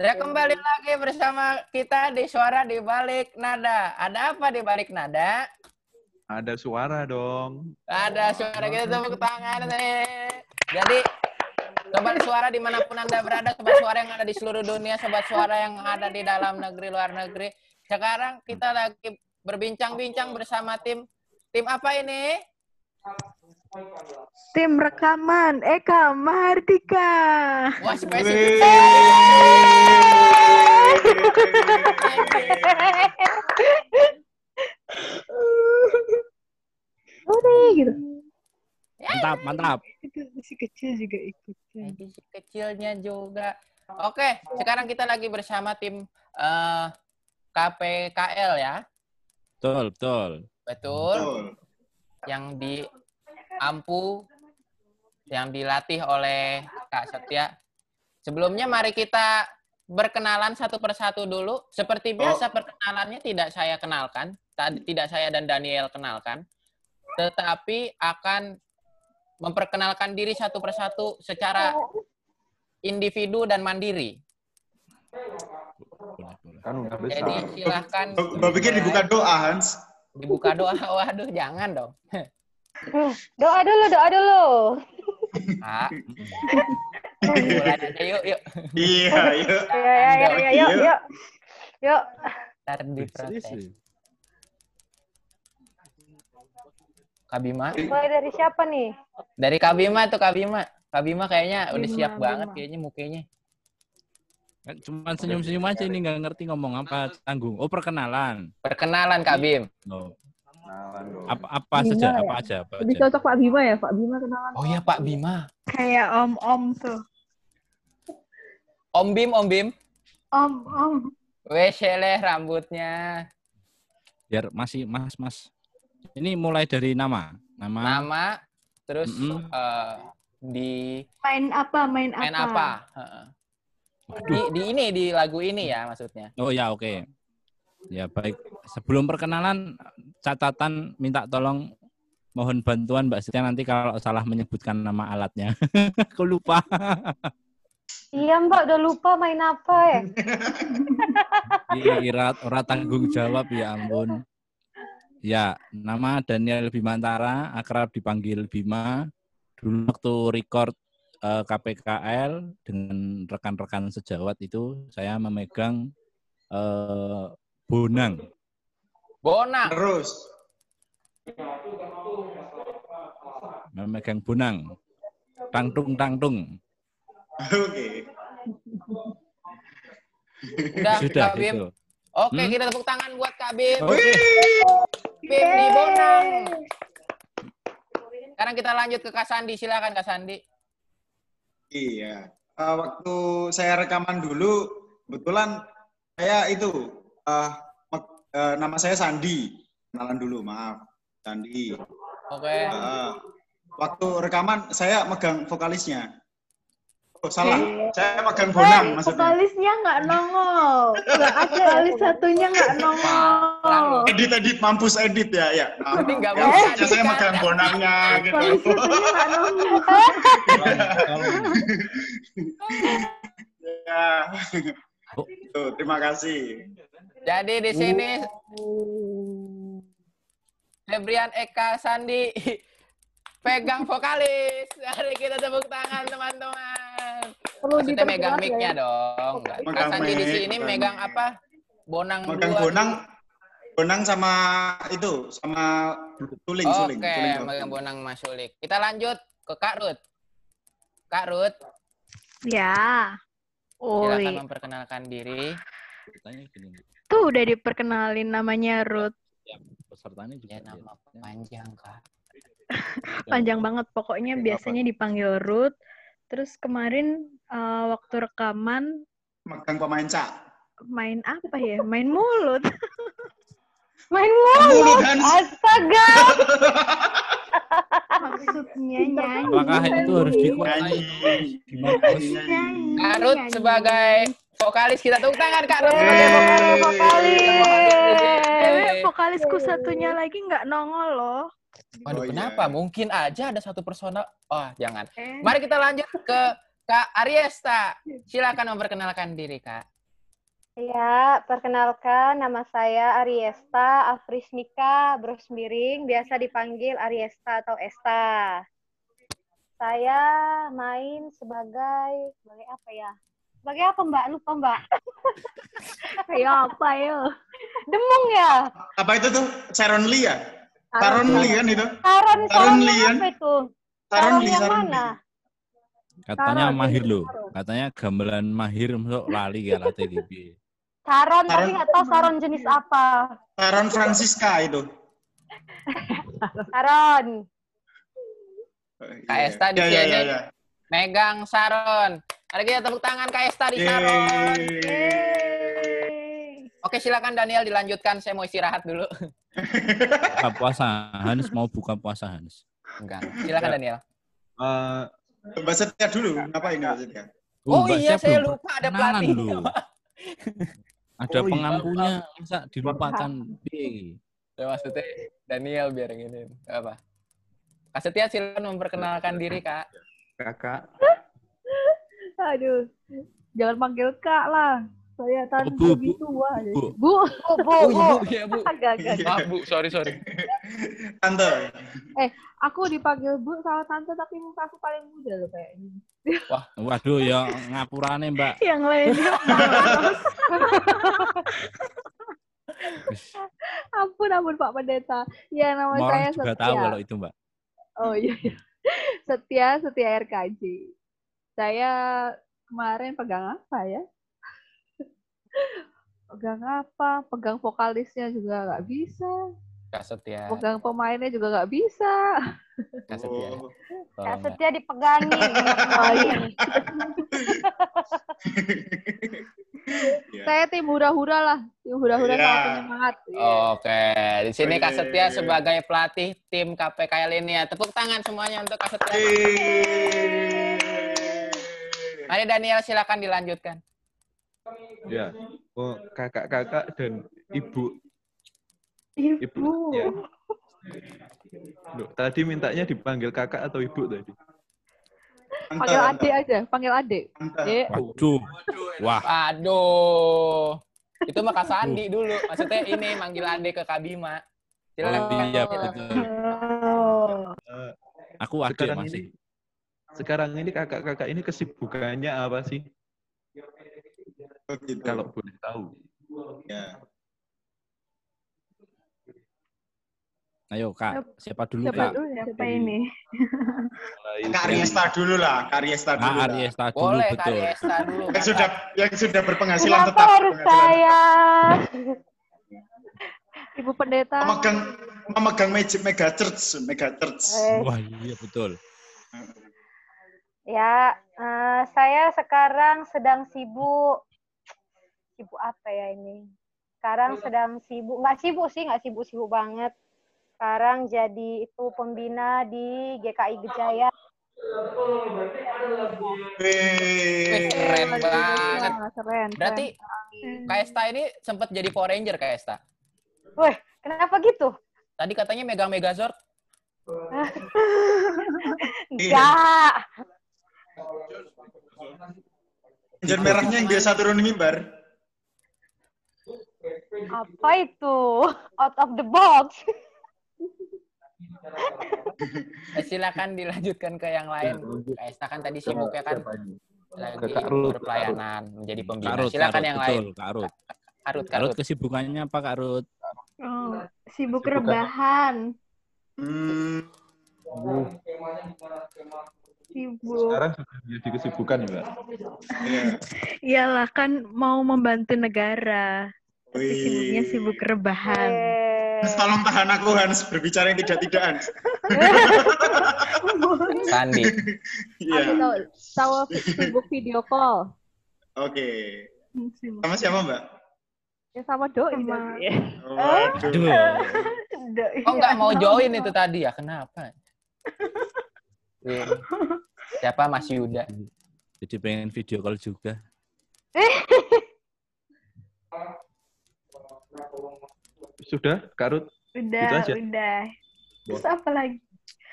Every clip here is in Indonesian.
Ya kembali lagi bersama kita di Suara di Balik Nada. Ada apa di balik nada? Ada suara dong. Ada suara kita tepuk tangan nih. Jadi sobat suara di mana pun anda berada, sobat suara yang ada di seluruh dunia, sobat suara yang ada di dalam negeri luar negeri. Sekarang kita lagi berbincang-bincang bersama tim tim apa ini? Tim rekaman Eka Mahardika. Wah spesifik. Udah gitu. Mantap, mantap. Itu masih kecil juga ikutan. Edisi kecilnya juga. Oke, sekarang kita lagi bersama tim eh, KPKL ya. Betul, betul. Betul. Yang di Ampu yang dilatih oleh Kak Setia. Sebelumnya mari kita berkenalan satu persatu dulu. Seperti biasa perkenalannya tidak saya kenalkan, tadi tidak saya dan Daniel kenalkan, tetapi akan memperkenalkan diri satu persatu secara individu dan mandiri. Kan udah besar. Jadi silahkan Gue pikir dibuka doa, Hans. dibuka doa. Waduh, jangan dong. Doa dulu, doa dulu. Aja yuk, yuk. Iya, yuk. Ya, ya, ya, ya, yuk, yuk. Yuk. Ntar diprotes. serius, serius. Kak Bima. Mulai dari siapa nih? Dari Kak Bima tuh Kak Bima. Kak Bima kayaknya udah Bima, siap banget Bima. kayaknya mukanya. Kan Cuman senyum-senyum aja ini nggak ngerti ngomong apa tanggung. Oh perkenalan. Perkenalan Kak Bim. Oh. Kenalan dong. Apa apa Bima saja? ya? Apa aja? Apa Lebih aja? cocok Pak Bima ya, Pak Bima kenalan. Oh iya Pak Bima. Kayak om-om tuh. Om Bim, Om Bim. Om-om. Weseleh rambutnya. Biar masih mas mas. Ini mulai dari nama. Nama. Nama, terus Mm-mm. eh, di Main apa? Main apa? main apa? Heeh. Di, di ini, di lagu ini ya maksudnya. Oh ya oke. Ya baik. Sebelum perkenalan catatan minta tolong mohon bantuan Mbak Setia nanti kalau salah menyebutkan nama alatnya. Aku lupa. Iya Mbak, udah lupa main apa ya? Iya, ira, ora tanggung jawab ya ampun. Ya, nama Daniel Bimantara, akrab dipanggil Bima. Dulu waktu record eh, KPKL dengan rekan-rekan sejawat itu saya memegang eh, bonang. Bonang. Terus. Memegang bonang. Tangtung tangtung. Oke. Udah, Sudah Kak Bim. gitu. Oke, Hmm? kita tepuk tangan buat Kak Bim. Oke. Bim di Bonang. Sekarang kita lanjut ke Kak Sandi. Silakan Kak Sandi. Iya. Eh, waktu saya rekaman dulu, kebetulan saya itu eh, mek- eh, nama saya Sandi. Kenalan dulu, maaf. Sandi. Oke. Eh, waktu rekaman saya megang vokalisnya. Oh, salah. Saya megang bonang maksudnya. Vokalisnya nggak nongol. Nggak ada. Vokalis satunya nggak nongol. Edit edit mampus edit ya, ya. Nah, Ini nggak ya, bisa ya, saya megang bonangnya gitu. satunya nggak nongol. ya. Oh. Tuh, terima kasih. Jadi di sini Febrian Eka Sandi pegang vokalis. Mari kita tepuk tangan teman-teman. Perlu Maksudnya megang mic-nya ya. dong. Kak Megang Sandi di sini megang apa? Bonang Megang dua. bonang, bonang sama itu, sama suling, suling, Oke, suling. megang bonang Mas Sulik. Kita lanjut ke Kak Ruth. Kak Ruth, Ya. Silakan Oi. memperkenalkan diri. Tuh udah diperkenalin namanya Ruth. Pesertanya juga. Ya nama panjang Kak. Panjang banget. Pokoknya Oke, biasanya dipanggil Ruth. Terus kemarin eh, waktu rekaman Megang pemain cak. main apa ya? Main mulut. Main. Hans. Astaga. Maksudnya nyanyi. Apakah itu harus dikuasai? Kak Ruth nyanyi. sebagai vokalis kita tepuk tangan Kak Ruth. Yeay. vokalis. Eh, vokalisku satunya lagi nggak nongol loh. Waduh, Oh, iya. kenapa? Mungkin aja ada satu personal. Oh, jangan. Eh, Mari kita lanjut ke Kak Ariesta, silakan memperkenalkan diri, Kak. Ya, perkenalkan nama saya Ariesta Afrisnika Brosmiring, biasa dipanggil Ariesta atau Esta. Saya main sebagai sebagai apa ya? Sebagai apa Mbak? Lupa Mbak. Ayo apa ayo? Demung ya? Apa itu tuh? Sharon Lee ya? Sharon Lee kan itu? Saron Saron Saron Lee, kan? apa itu? Sharon Saron Lee, yang Sharon mana? Katanya Taruh, mahir loh. Katanya gamelan mahir masuk lali ya latih TDB. Saron, tapi Saron- nggak tahu Saron jenis apa. Sharon Francisca itu. Saron. Kak Esta di Iya, iya, sini. iya, iya. Megang Saron. Mari kita tepuk tangan Kak Esta di Saron. Oke, silakan Daniel dilanjutkan. Saya mau istirahat dulu. Buka puasa Hans mau buka puasa Hans. Enggak. Silakan Daniel. Eh, Mbak Setia dulu, ngapain Mbak Setia? Oh, Mbak, iya, saya lupa ada pelatih. Ada Oh, iya. pengampunya, masa dilupakan? Piye? Ya, maksudnya Daniel biar ini. Nggak Apa? Kak Setia silakan memperkenalkan diri, Kak. kakak, Aduh. Jangan panggil Kak lah. Saya tante Bu, Bu, lebih tua. Bu. Bu, Bu, bu, Oh, bu. ibu, iya, Bu. agak agak. Maaf, Bu. Sorry, sorry. Tante. Aku dipanggil Bu sama tante tapi muka aku paling muda loh kayaknya. Waduh ya ngapurane Mbak. Yang lainnya ampun ampun Pak Pendeta. Ya nama saya Orang juga Setia. tahu kalau itu Mbak. Oh iya. iya. Setia Setia RKJ. Saya kemarin pegang apa ya? Pegang apa? Pegang vokalisnya juga nggak bisa. Kak Setia. Pegang pemainnya juga nggak bisa. Kak Setia. Oh. Kak. Setia dipegangin. Oh iya. Iya. Saya tim hura-hura lah. Tim hura-hura Iya. sama penyemangat. Oke, di sini Kak. Setia sebagai pelatih tim KPKL ini ya. Tepuk tangan semuanya untuk Kak Setia. Mari Daniel silakan dilanjutkan. Ya, oh, kakak-kakak dan ibu. Ibu. Ya. Loh, tadi mintanya dipanggil kakak atau ibu tadi? Panggil adik aja, panggil adik. Eh, Waduh. Wah, Aduh. Itu mah Kak Sandi dulu. Maksudnya ini manggil adik ke Kak Bima. Silakan. oh, iya betul. Oh. Aku adik sekarang masih. ini, sekarang ini kakak-kakak ini kesibukannya apa sih? Oh, gitu. Kalau boleh tahu. ya. Ayo Kak, siapa dulu Siapa Kak? dulu? Siapa ini? Kak Riesta dulu lah, Kak Riesta dulu. Kak lah. Ariesta dulu Boleh Kak betul. Riesta dulu. Yang sudah yang sudah berpenghasilan Kenapa tetap. harus saya? Ibu pendeta. Memegang memegang mega, mega church, mega church. Eh, Wah iya betul. Ya, eh, saya sekarang sedang sibuk. Sibuk apa ya ini? Sekarang sedang sibuk, nggak sibuk sih, nggak sibuk-sibuk banget. Sekarang jadi itu pembina di GKI Gejaya. Wih, keren banget. Wah, keren. Berarti Kak Esta ini sempat jadi Power Ranger Kak Esta. Wih, kenapa gitu? Tadi katanya megang Megazord. Enggak. Ranger merahnya yang biasa turun di mimbar. Apa itu? Out of the box. Eh, silakan dilanjutkan ke yang lain. Ya, Kak Esta kan tadi sibuk ya kan lagi berpelayanan menjadi pembina. Kak Rut, Silakan Kak Rut, yang betul, lain. Kak Rut. Kak Rut, Kak Kak Rut Rut. kesibukannya apa Kak Rut? Oh, sibuk rebahan. Hmm, Sibuk. Sekarang sudah menjadi kesibukan ya, Mbak? iya. Iyalah kan mau membantu negara. Tapi sibuknya sibuk rebahan. Eh, Hans, tolong tahan aku Hans berbicara yang tidak-tidak Hans. Sandi. Iya. Tahu, tahu sibuk video call. Oke. Sibuk. Sama siapa Mbak? Ya sama doi Sama-. Waduh. Aduh. Oh nggak mau join itu tadi ya? Kenapa? Siapa Mas Yuda? Jadi pengen video call juga. Sudah, Kak Ruth? Udah, Gitu udah. Terus apa lagi?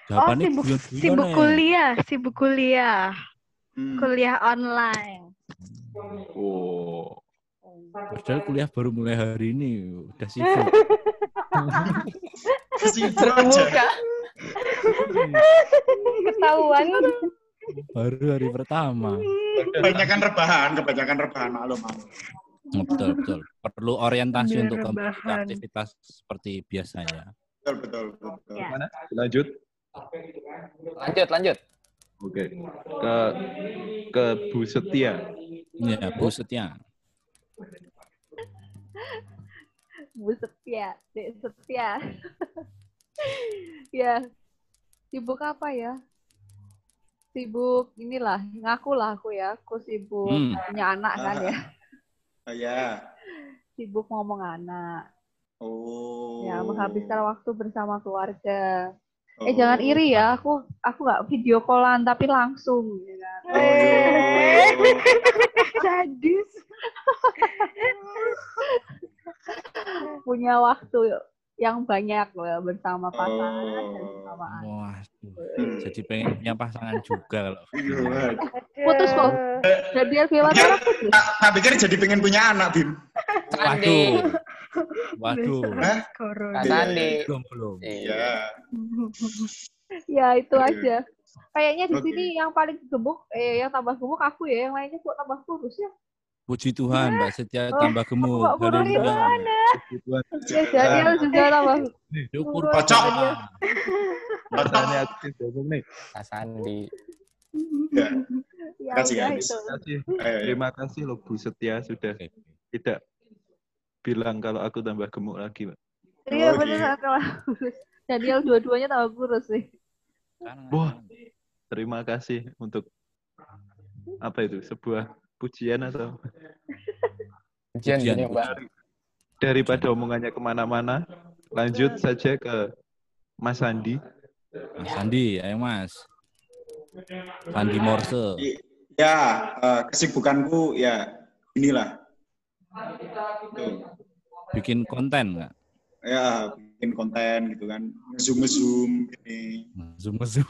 Jawabannya sibuk- Sibuk kuliah, sibuk kuliah. Hmm. Kuliah online. Oh. Padahal kuliah baru mulai hari ini udah sibuk. Sibuk aja. Ketahuan. baru hari pertama. Kebanyakan rebahan, kebanyakan rebahan maklum. maklum. Betul, betul. Perlu orientasi Biar untuk kembali aktivitas seperti biasanya. Betul, betul, betul. Ya. Mana? Lanjut. Lanjut, lanjut. Oke. Ke ke Bu Setia. Ya, Bu Setia. Bu setia, Dek setia. ya, sibuk apa ya? Sibuk inilah, ngaku lah aku ya. Aku sibuk Hmm. punya anak kan ya. Oh, ya. Sibuk ngomong anak. Oh. Ya, menghabiskan waktu bersama keluarga. Oh. Eh jangan iri ya, aku aku nggak video callan tapi langsung. ya kan. Oh, gitu. Sadis. Punya waktu yang banyak loh bersama pasangan dan Oh. bersama anak. Wah, Hmm. jadi pengen punya pasangan juga kalau Iya. Putus kok. Jadi Bella Tara putus. Tak, tak pikir jadi pengen punya anak, Bim. Waduh. Waduh. Hah? Sandi. Belum, belum. Iya. Iya. ya itu aja. Kayaknya di sini yang paling gemuk, eh yang tambah gemuk aku ya, yang lainnya kok tambah kurus ya. Puji Tuhan, Mbak Setia Oh, tambah gemuk. nggak kurus Haleluya. Ya Daniel juga tambah Syukur Kurus. Kocok. Tuhan. Rasanya aku nih. Sandi. Ya. ya Kasih, itu. Terima kasih. Eh, Terima kasih loh Bu Setia sudah tidak bilang kalau aku tambah gemuk lagi, Pak. Iya Oh, kalau kurus. Daniel dua-duanya tambah kurus sih. Kan- Wah. Terima kasih untuk apa itu? Sebuah pujian atau Ujian Ujian, punya Mbak. daripada omongannya ke mana-mana, lanjut saja ke Mas Andi. Mas Sandi, ayo Mas. Sandi Morse. Ya, eh, kesibukanku ya inilah. Tuh. Bikin konten nggak? Ya, bikin konten gitu kan. Zoom zoom gini. Zoom zoom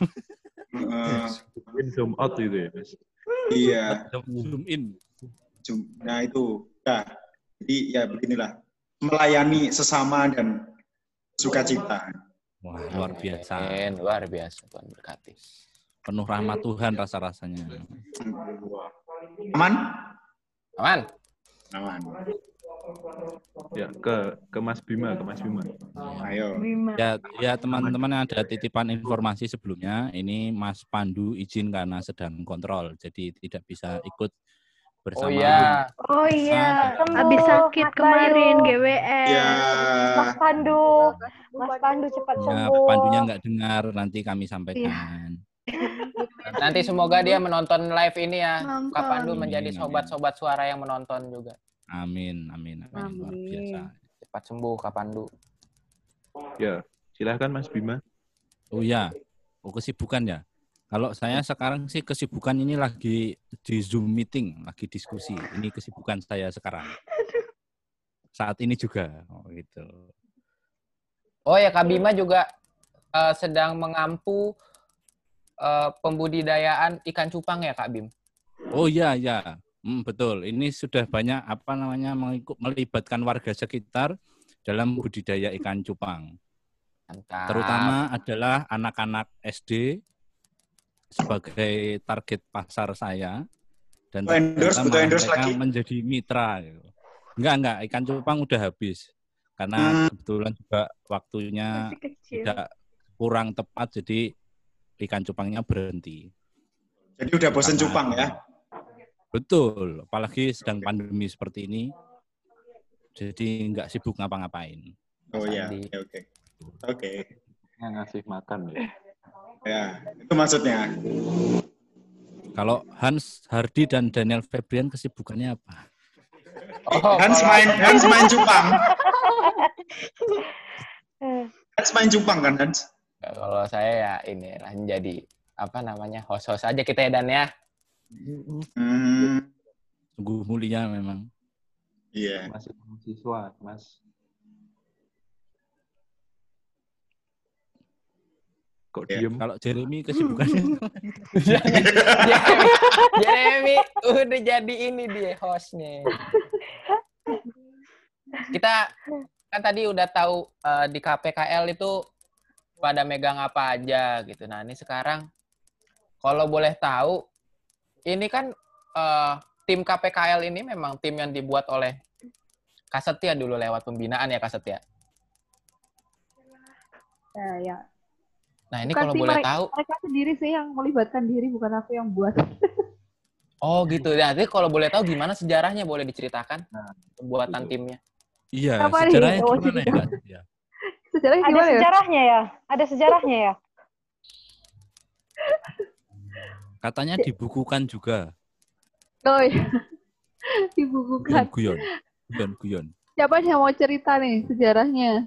In zoom out gitu ya, Mas. iya, zoom in. zoom. Nah itu. Ya, jadi ya beginilah. Melayani sesama dan sukacita. Wah, luar biasa. Luar biasa Tuhan berkati. Penuh rahmat Tuhan rasa-rasanya. Aman? Aman. Aman. Ya, ke ke Mas Bima, ke Mas Bima. Ayo. Ya, ya teman-teman yang ada titipan informasi sebelumnya, ini Mas Pandu izin karena sedang kontrol, jadi tidak bisa ikut Oh bersama. iya. Oh iya, Habis sakit Mas kemarin Bayu. GWS. Ya. Mas Pandu, Mas Pandu cepat Ya, sembuh. Pandunya nggak dengar, nanti kami sampaikan. Nanti semoga dia menonton live ini ya. Nonton. Kak Pandu menjadi sobat-sobat suara yang menonton juga. Amin, amin, amin. Luar Amin. biasa. Cepat sembuh Kak Pandu. Ya, silahkan Mas Bima. Oh ya, oh kesibukan ya. Kalau saya sekarang sih kesibukan ini lagi di Zoom meeting, lagi diskusi. Ini kesibukan saya sekarang. Saat ini juga, oh gitu. Oh ya Kak Bima juga eh, sedang mengampu eh, pembudidayaan ikan cupang ya Kak Bim. Oh iya, iya. Hmm, betul. Ini sudah banyak apa namanya mengikut melibatkan warga sekitar dalam budidaya ikan cupang. Mantap. Terutama adalah anak-anak SD sebagai target pasar saya dan endorse, endorse mereka lagi. menjadi mitra. gitu. Enggak, enggak. Ikan cupang udah habis. Karena Hmm. kebetulan juga waktunya tidak kurang tepat, jadi ikan cupangnya berhenti. Jadi udah bosen Karena- cupang ya. Betul, apalagi sedang pandemi seperti ini. Jadi nggak sibuk ngapa-ngapain. Oh iya, Sandi. oke oke. Oke. Yang ngasih makan ya. Ya, itu maksudnya. Kalau Hans Hardi dan Daniel Febrian kesibukannya apa? Oh, Hans main Hans main cupang. Eh, Hans main cupang kan Hans? Kalau saya ya ini lah menjadi apa namanya host-host aja kita ya Dan ya. Hmm, Sungguh mulia memang. iya. Masih mahasiswa, Mas. Kok Ya. diem? Kalau Jeremy kesibukannya Jeremy, Jeremy udah jadi ini dia hostnya. Kita kan tadi udah tahu eh, di KPKL itu pada megang apa aja gitu. Nah ini sekarang kalau boleh tahu, ini kan eh, tim KPKL ini memang tim yang dibuat oleh Kasetia dulu lewat pembinaan ya Kasetia. Ya, ya. Nah ini Bukan kalau sih, boleh mereka- tahu, Mereka sendiri sih yang melibatkan diri, bukan aku yang buat. oh gitu. Nah, Nanti kalau boleh tahu gimana sejarahnya boleh diceritakan pembuatan itu. timnya. Iya, Apa sejarahnya gimana ya? Ya. Sejarahnya Ada gimana ya? sejarahnya ya? Ada sejarahnya ya? Katanya dibukukan juga. Oh iya. Dibukukan. guyon. Guyon, guyon. Siapa yang mau cerita nih sejarahnya?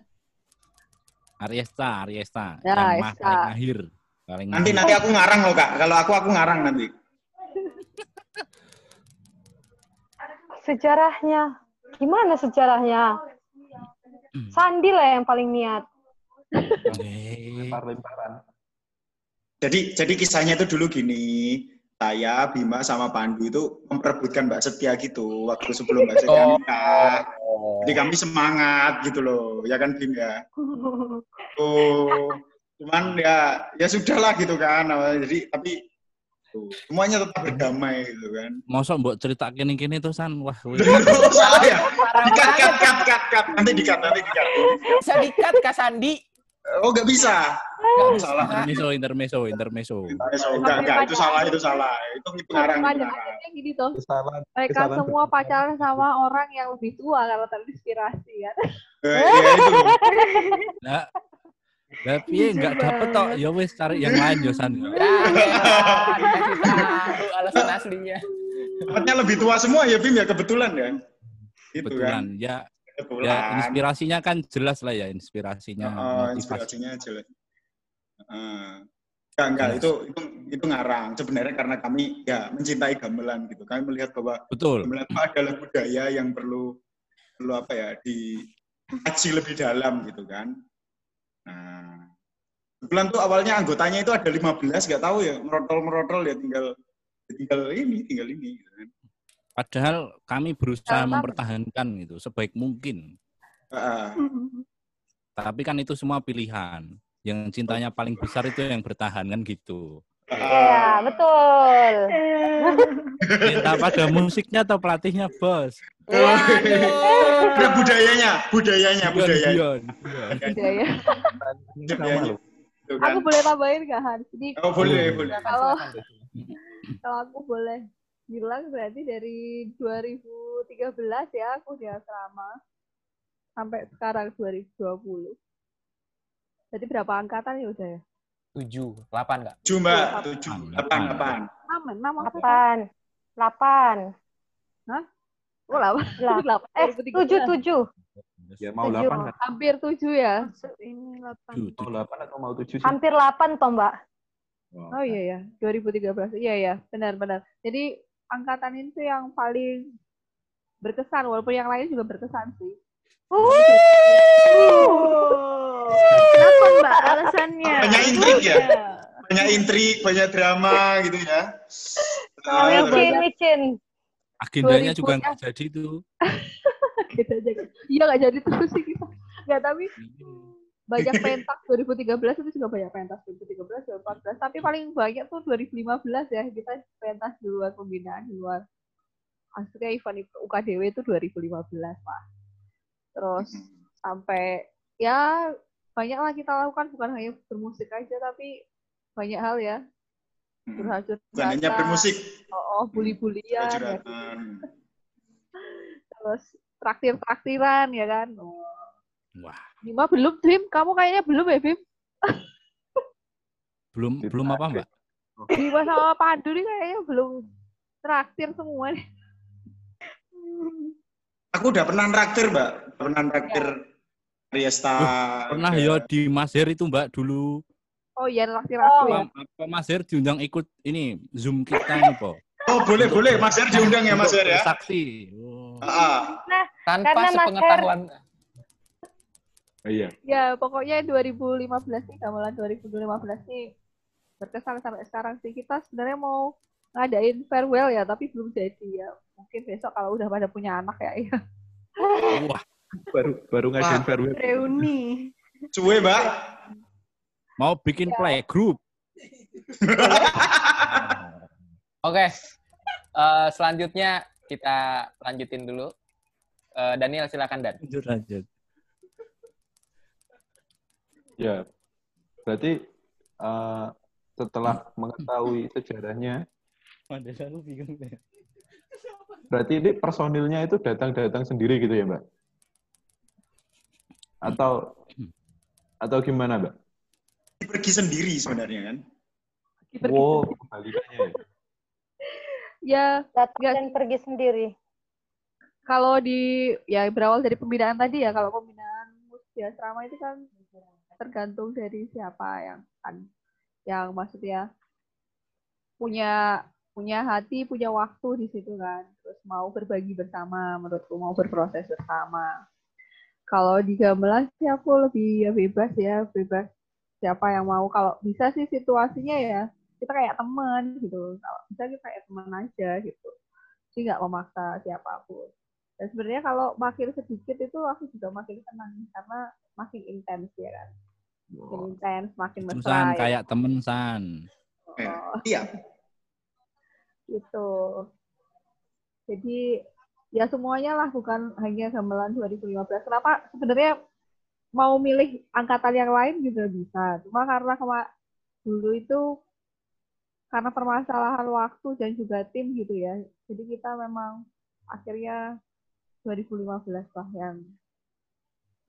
Ariesta, Ariesta. Ya, yang mah paling akhir. Paling Nanti akhir. nanti aku ngarang loh kak. Kalau aku aku ngarang nanti. Sejarahnya. Gimana sejarahnya? Sandi lah yang paling niat. Lempar-lemparan. Jadi jadi kisahnya itu dulu gini. Saya, Bima, sama Pandu itu memperebutkan Mbak Setia gitu waktu sebelum Mbak Setia Oh. nikah. Jadi kami semangat gitu loh, ya kan Bim ya. Oh, cuman ya ya sudahlah gitu kan. Jadi tapi semuanya tetap berdamai gitu kan. Masa mbok cerita kini-kini tuh San, wah. salah ya? Dikat, kat, kat, kat, kat. Nanti dikat, nanti dikat. Bisa dikat Kak Sandi. Oh, nggak bisa. Bisa. Salah. Intermeso, intermeso, intermeso. So, enggak, enggak, itu salah, itu salah. Itu itu ngarang, itu Panjang ngarang. akhirnya gini tuh. Mereka semua pacaran sama orang yang lebih tua kalau terinspirasi kan. Nah, tapi nggak dapet tok, ya wes cari yang lain yo San. Ya, tahu alasan aslinya. Dapatnya lebih tua semua ya Bim ya kebetulan ya. Gitu Kebetulan kan. ya Kebetulan. ya inspirasinya kan jelas lah ya inspirasinya. Oh, motivasi. inspirasinya jelas. Heeh. Enggak, enggak, Jelas. itu, itu itu ngarang. Sebenarnya karena kami ya mencintai gamelan gitu. Kami melihat bahwa Betul. gamelan itu adalah budaya yang perlu perlu apa ya dikaji lebih dalam gitu kan. Nah, kebetulan tuh awalnya anggotanya itu ada 15, nggak tahu ya, merotol-merotol ya tinggal tinggal ini, tinggal ini gitu kan. Padahal kami berusaha Sama. mempertahankan itu sebaik mungkin. Heeh. Tapi kan itu semua pilihan. Yang cintanya paling besar itu yang bertahan kan gitu. Iya, betul. Minta pada musiknya atau pelatihnya, Bos. Oh, Nah, budayanya, budayanya, budayanya. Budaya. Kan. Aku boleh tambahin gak, Han? Jadi, oh, boleh, boleh. Kalau, kalau aku boleh bilang berarti dari 2013 ya aku di asrama sampai sekarang 2020. Jadi berapa angkatan ya udah ya? tujuh delapan nggak? tujuh mbak, tujuh delapan delapan Aman, enam angkatan. 8. Hah? Oh, 8. 8. Eh, 7, 7. Ya mau 7. 8. Kan? Hampir 7 ya. Ini 8. Mau 8 atau mau 7 sih? Hampir 8 toh, Mbak. Wow. Oh iya ya, 2013. Iya, iya ya, benar-benar. Jadi angkatan ini tuh yang paling berkesan, walaupun yang lain juga berkesan sih. Kenapa Mbak alasannya? Banyak intrik ya? Iya. Banyak intrik, banyak drama gitu ya. Ah, Micin, micin. Agendanya 2000 juga ya. nggak jadi tuh. Gitu. Iya nggak jadi terus sih kita. Nggak, tapi banyak pentas 2013 itu juga banyak pentas 2013 2014 tapi paling banyak tuh 2015 ya kita pentas di luar pembinaan di luar maksudnya event UKDW itu 2015 pak terus sampai ya banyak lah kita lakukan bukan hanya bermusik aja tapi banyak hal ya Hmm. curhat Bukan hanya bermusik. oh, oh bully-bulian ya, curhatan. terus traktir-traktiran ya kan oh. Wah, Bima belum Bim kamu kayaknya belum ya Bim belum Itu belum apa, Mbak? Bima sama Pandu nih kayaknya belum traktir semua nih Aku udah pernah traktir, Mbak. Pernah traktir Riesta. Pernah ya di Masir itu, Mbak, dulu. Oh iya traktir aku ya Apa, apa Masir diundang ikut ini Zoom kita nih, Po. Oh, boleh, boleh. Mas Her diundang ya, Mas Her ya. Saksi. Oh. Ah, Tanpa Karena Mas sepengetahuan. Oh, iya. Ya, pokoknya 2015 nih, gamelan 2015 nih berkesan sampai sekarang sih. Kita sebenarnya mau ngadain farewell ya, tapi belum jadi ya. Mungkin besok kalau udah pada punya anak ya. ya. Wah, Baru baru ngadain farewell. Reuni. Cuwe, Mbak. Mau bikin playgroup. Oke. Eh, selanjutnya kita lanjutin dulu. Eh, Daniel silakan Dan. Lanjut, lanjut. Ya. Berarti eh, setelah mengetahui sejarahnya, Mandela lu bingung deh. berarti ini personilnya itu datang-datang sendiri gitu ya, Mbak? Atau atau gimana, Mbak? Pergi sendiri sebenarnya kan. Wow, kebalikannya ya. Ya, Datang dan pergi sendiri. kalau di ya berawal dari pembinaan tadi ya, kalau pembinaan musik asrama itu kan tergantung dari siapa yang kan yang maksudnya punya punya hati, punya waktu di situ kan. Terus mau berbagi bersama, menurutku mau berproses bersama. Kalau di gamelan sih aku lebih ya bebas ya, bebas siapa yang mau. Kalau bisa sih situasinya ya kita kayak teman gitu. Kalau bisa kita kayak teman aja gitu. Jadi nggak memaksa siapa pun. Dan sebenarnya kalau makin sedikit itu aku juga makin senang karena makin intens ya kan. Makin intens, makin mesra. San, ya. kayak temen San. Eh, Oh, Iya. gitu. Jadi ya semuanya lah bukan hanya gamelan 2015. Kenapa sebenarnya mau milih angkatan yang lain juga bisa. Cuma karena kema dulu itu karena permasalahan waktu dan juga tim gitu ya. Jadi kita memang akhirnya 2015 lah yang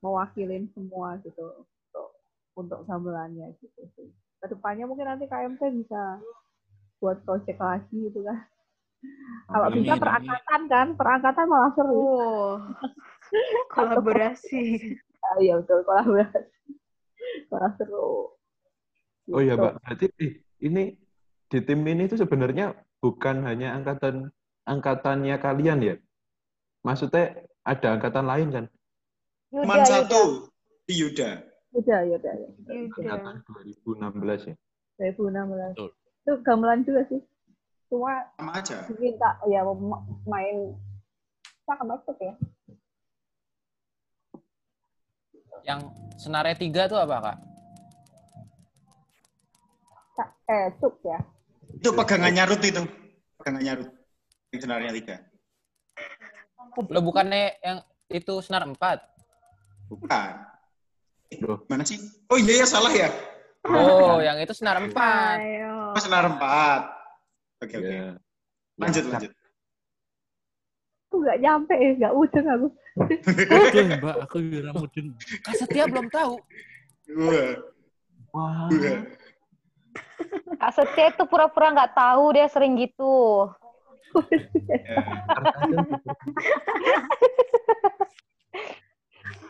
mewakilin semua gitu untuk untuk gamelannya gitu sih. Ke depannya mungkin nanti KMT bisa buat project lagi gitu kan. Kalau bisa amin. perangkatan kan, perangkatan malah seru. Oh, kolaborasi. Ah, Iya betul kolaborasi. Malah seru. Oh iya, Gitu. Mbak. Berarti eh, ini di tim ini tuh sebenarnya bukan hanya angkatan angkatannya kalian ya? Maksudnya ada angkatan lain kan? Yuda, Cuman Yuda. satu di Yuda. Udah, ya udah. ya. Yuda. Angkatan 2016 ya. 2016. Betul. Itu gamelan juga sih. Cuma Sama aja. diminta ya ma- main banget ya. Yang senarnya tiga tuh apa, Kak? Eh, cuk ya. Itu pegangannya Rut itu. Pegangannya Rut. Yang senarnya tiga. Lo bukannya yang itu senar empat? Bukan. Loh. Mana sih? Oh iya ya salah ya. Oh, yang itu senar empat. Ayo. Oh, senar empat. Oke oke. Ya. Lanjut lanjut. Aku nggak nyampe ya, nggak mudeng aku. Aduh, Mbak, aku kira mudeng. Kak Setia belum tahu. Wah. Wah. Wah. Kak Setia itu pura-pura nggak tahu dia sering gitu. Ya.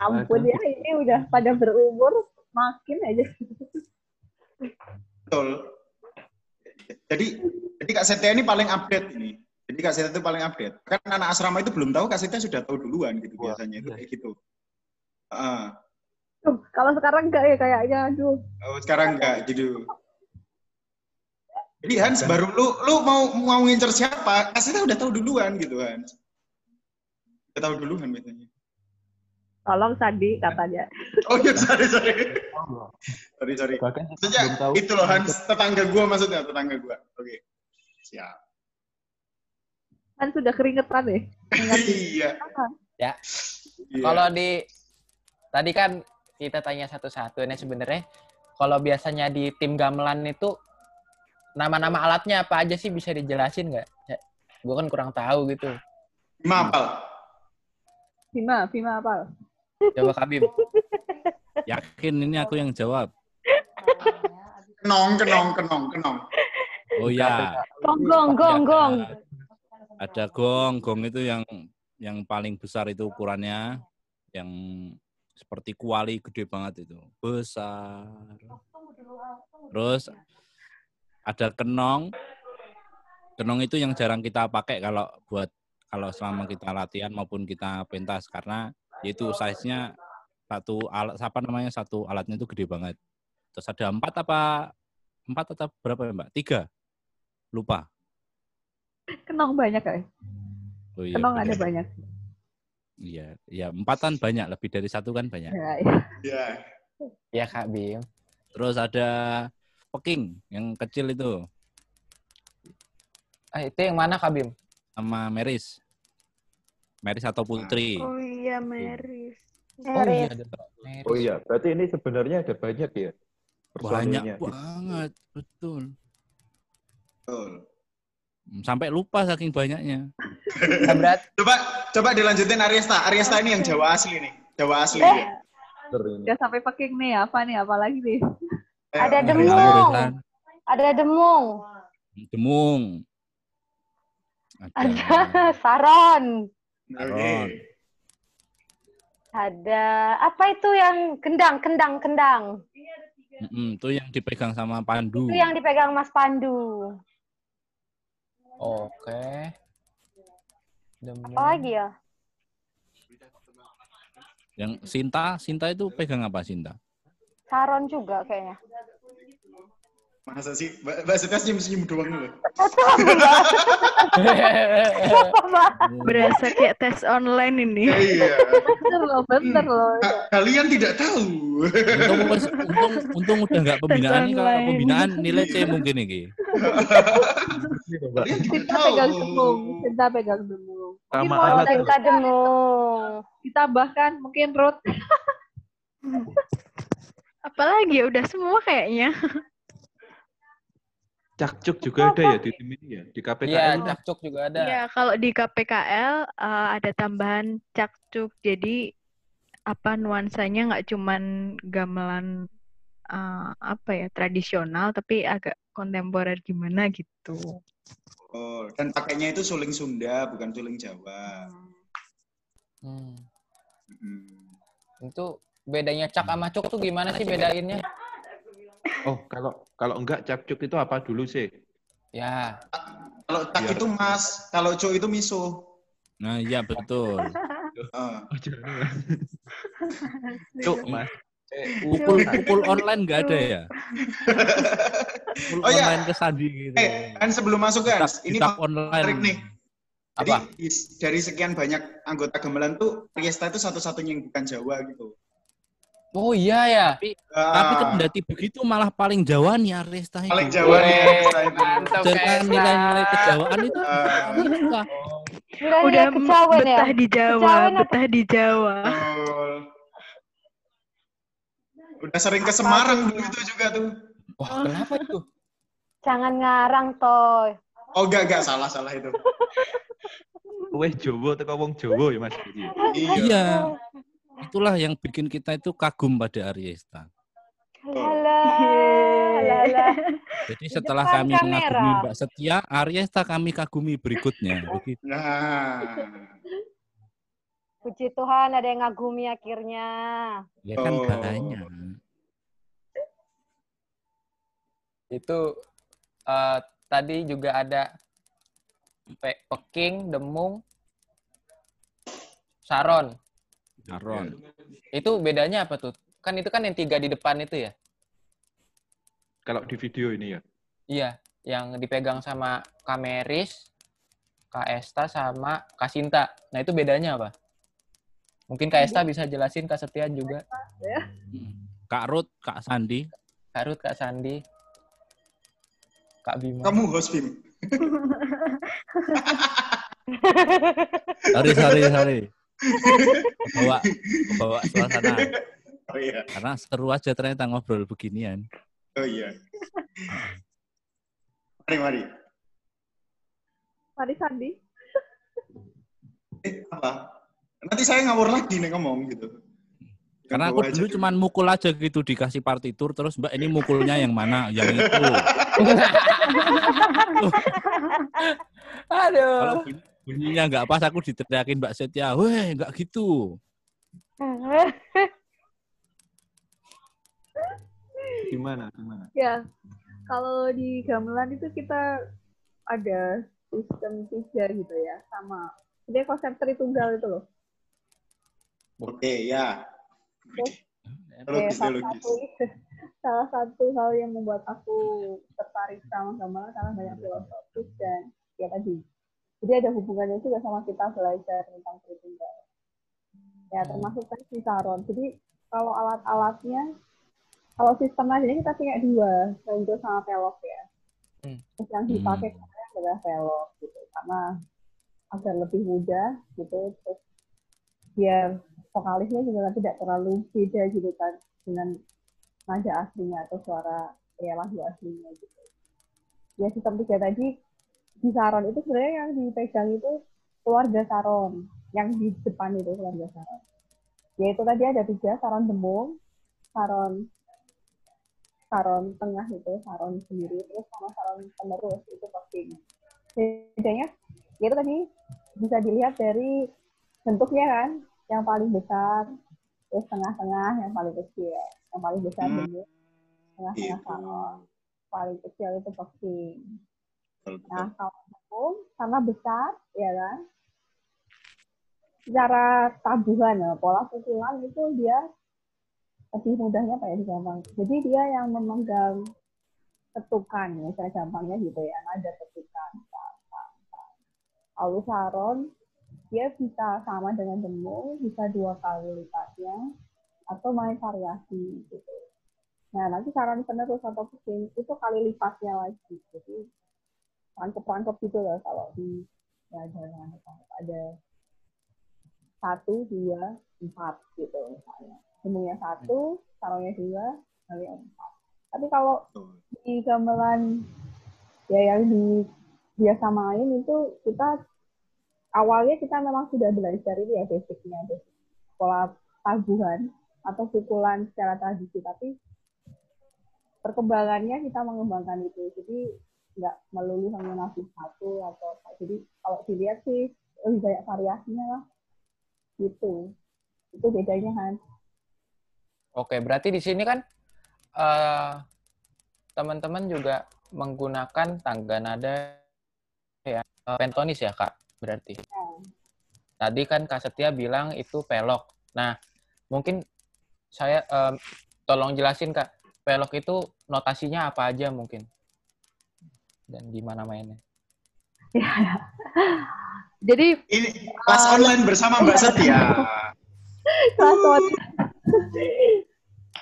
Ampun ya, ini udah pada berumur, makin aja. Betul. Jadi jadi Kak Setia ini paling update ini. Jadi Kak Setia itu paling update. Kan anak asrama itu belum tahu Kak Setia sudah tahu duluan gitu Wah, biasanya itu iya. kayak gitu. Heeh. Tuh, kalau sekarang enggak ya kayaknya, aduh. Oh, sekarang enggak gitu. Jadi Hans baru lu lu mau mau ngincer siapa? Kak Setia udah tahu duluan gitu Hans. Udah tahu duluan biasanya. Tolong Sandi katanya. Oh iya, sorry, sorry. Sorry, sorry. Bahkan itu loh Hans, tetangga gua maksudnya, tetangga gua. Oke. Siap. Kan sudah keringetan ya. iya. Ya. Iya. Kalau di tadi kan kita tanya satu-satu. Nah sebenarnya kalau biasanya di tim gamelan itu nama-nama alatnya apa aja sih bisa dijelasin nggak? Ya, gue kan kurang tahu gitu. Mapal. Bima, Bima apal. Coba Kak Bim. Yakin ini aku yang jawab. Kenong, kenong, kenong, kenong. Oh ya, Gong, gong, gong, gong. Ada gong. Gong itu yang yang paling besar itu ukurannya, yang seperti kuali gede banget itu, besar. Terus ada kenong. Kenong itu yang jarang kita pakai kalau buat kalau selama kita latihan maupun kita pentas karena itu size-nya Satu alat apa namanya satu alatnya itu gede banget. Terus ada empat apa empat atau berapa ya Mbak? Tiga. Lupa. Kenong banyak kan? Oh, iya, Kenong ada banyak. Iya, ya empat kan banyak, lebih dari satu kan banyak. Ya, ya. Ya. Ya Kak Bim. Terus ada peking yang kecil itu Ah, itu yang mana Kak Bim? sama meris. Meris atau putri. Oh iya, Meris. Oh iya, ada Meris. Oh iya, berarti ini sebenarnya ada banyak ya Banyak banget, betul. Betul. Sampai lupa saking banyaknya. Nah, berat Coba coba dilanjutin Ariesta. Ariesta ini yang Jawa asli nih. Jawa asli. Eh. ya. Udah sampai peking nih, apa nih? Apa lagi nih? Eh, Ada demung. Ada demung. demung. Ada saron. Oke. Ada apa itu yang kendang, kendang, kendang. Mm-mm, itu yang dipegang sama Pandu. Itu yang dipegang Mas Pandu. Oke. Demung. Apa lagi ya? Yang Sinta, Sinta itu pegang apa Sinta? Saron juga kayaknya. Masa sih? Mbak Mbak Setia senyum-senyum doang Mbak? Berasa kayak tes online ini. Iya. Bener loh, bener loh. Ka- Kalian tidak tahu. Untung, untung, untung udah nggak pembinaan nih. Kalau pembinaan nilai C mungkin ini. Tahu. pegang demung, cinta pegang demung. Mungkin mau alat ada Cinta demung. ditambahkan mungkin root Apalagi ya udah semua kayaknya. Cakcuk juga ada ya di tim ini ya, di KPKN. Iya, itu. cakcuk juga ada. Iya, kalau di KPKL eh, ada tambahan cakcuk. Jadi apa nuansanya nggak cuman gamelan eh, apa ya tradisional, tapi agak kontemporer gimana gitu. Oh, dan pakainya itu suling Sunda, bukan suling Jawa. Hmm. Hmm. Itu bedanya cak sama cuk tuh gimana sih bedainnya? Oh, kalau kalau enggak cakcuk itu apa dulu sih? Ya, Kalau tak Biar- itu mas, kalau co itu miso. Nah, iya betul. Eh, Oh. Cuk, Mas. Pukul pukul online nggak ada ya? Pukul Oh, iya. online ke Sandi gitu. eh, kan sebelum masuk kan, ini menarik online. nih. Jadi Apa? dari sekian banyak anggota gamelan tuh Riesta itu satu-satunya yang bukan Jawa gitu. Oh iya ya. Tapi Ah, kendati begitu malah paling Jawa nih Aresta itu. paling Jawa nih Weh, Riesta itu. Kesa. nilai-nilai kejawaan itu Ah. Aresta. Nilai-nilai Udah kejawen ya. betah di Jawa, Kejawen apa? betah di Jawa. Betul. Udah sering ke Semarang dulu itu juga tuh. Wah, kenapa itu? Jangan ngarang, Toy. Oh enggak, enggak, salah, salah itu. Weh Jawa teko wong Jawa ya Mas. Iya. Itulah yang bikin kita itu kagum pada Ariesta. Alah, alah. Jadi setelah depan kami kamera. mengagumi Mbak Setia, Ariesta kami kagumi berikutnya. Begitu. Nah, Puji Tuhan ada yang ngagumi akhirnya. Ya kan Oh. banyak. Itu eh, tadi juga ada Pe- Peking, Demung, Saron. Aron. Itu bedanya apa tuh? Kan itu kan yang tiga di depan itu ya? Kalau di video ini ya. Iya, yang dipegang sama Kameris, Kak Esta sama Kak Sinta. Nah, itu bedanya apa? Mungkin Kak Esta bisa jelasin, Kak Setia juga. Kak Ruth, Kak Sandi. Kak Ruth, Kak Sandi, Kak Bima. kamu host Bim. Sorry, sorry, sorry. Bawa, bawa suasana. Oh iya, Karena seru aja ternyata ngobrol beginian. oh iya. Mari, mari. Mari Sandi. Eh, apa? Nanti saya ngawur lagi nih ngomong gitu. Karena aku aja dulu cuman mukul aja gitu dikasih partitur terus Mbak ini mukulnya yang mana? Yang itu. Aduh. Bunyinya nggak pas aku diteriakin Mbak Setia, "Weh, nggak gitu." Gimana? Gimana? Ya, kalau di gamelan itu kita ada sistem tiga gitu ya, sama. Jadi konsep tritunggal itu loh. Oke, ya. Oke, Logis, salah logis. satu salah satu hal yang membuat aku tertarik sama gamelan karena banyak filosofis dan ya tadi. Jadi ada hubungannya juga sama kita belajar tentang Tritunggal. Ya termasuk kan Cisaron. Jadi kalau alat-alatnya, kalau sistem aja kita punya dua, Lenjo sama Pelok ya. Hmm. Terus yang dipakai kemarin adalah Pelok gitu, karena agar lebih mudah gitu. Terus biar vokalisnya juga tidak terlalu beda gitu kan dengan nada aslinya atau suara ya lagu aslinya gitu. Ya sistem tiga tadi di Saron itu sebenarnya yang dipegang itu keluarga Saron, yang di depan itu keluarga Saron. Yaitu tadi ada tiga, Saron Demung, Saron Saron tengah itu, Saron sendiri, terus sama Saron penerus itu posting. Bedanya, yaitu tadi bisa dilihat dari bentuknya kan, yang paling besar, terus tengah-tengah yang paling kecil, yang paling besar Hmm. Demung, tengah-tengah Gitu. Saron, paling kecil itu posting. Betul, betul. Nah, kalau hukum karena besar, ya kan, secara tabuhan ya, pola susulan itu dia lebih mudahnya kayak gampang. Jadi dia yang memegang ketukan, ya, saya gampangnya gitu ya, ada ketukan. Lalu saron, dia bisa sama dengan demung, bisa dua kali lipatnya, atau main variasi gitu. Nah, nanti saran penerus atau pusing itu kali lipatnya lagi. Jadi rangkep-rangkep gitu loh kalau di ya ada rangkep-rangkep. ada satu dua empat gitu misalnya. Demungnya satu taruhnya dua kali empat. Tapi kalau di gamelan ya yang di biasa main itu kita awalnya kita memang sudah belajar ini ya basicnya basic pola tabuhan atau pukulan secara tradisi. Tapi perkembangannya kita mengembangkan itu. Jadi nggak melulu hanya nafis satu atau jadi kalau dilihat sih lebih banyak variasinya lah gitu itu bedanya kan Oke, berarti di sini kan eh, teman-teman juga menggunakan tangga nada ya eh, pentonis ya kak berarti. Tadi kan Kak Setia bilang itu pelok. Nah, mungkin saya em, tolong jelasin Kak, pelok itu notasinya apa aja mungkin? Dan gimana mainnya? jadi Ini kelas online bersama Mbak Setia. kelas one.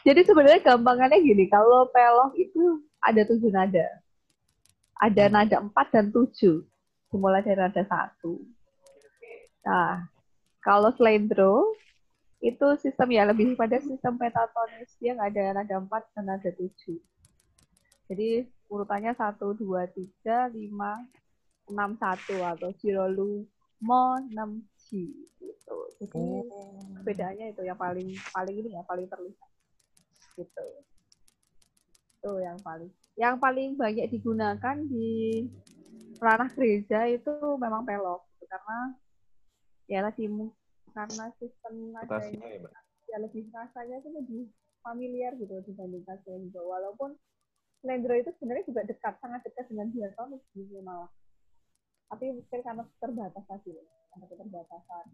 Jadi sebenarnya gampangannya gini, kalau pelok itu ada tujuh nada. Ada nada empat dan tujuh. Dimulai dari nada satu. Nah, kalau slendro, itu sistem ya lebih pada sistem pentatonis. Dia nggak ada nada empat dan nada tujuh. Jadi urutannya satu, dua, tiga, lima, enam, satu atau jirolu, mo, enam, ji. Gitu. Jadi bedanya itu yang paling paling ini ya paling terlihat gitu itu yang paling yang paling banyak digunakan di ranah gereja itu memang pelok gitu. karena ya tadi mu- karena sistem nadanya ya, ya lebih rasanya itu lebih familiar gitu dibandingkan slendro walaupun slendro itu sebenarnya juga dekat sangat dekat dengan diatonis gitu malah. Tapi mungkin karena terbatas tadi karena keterbatasan.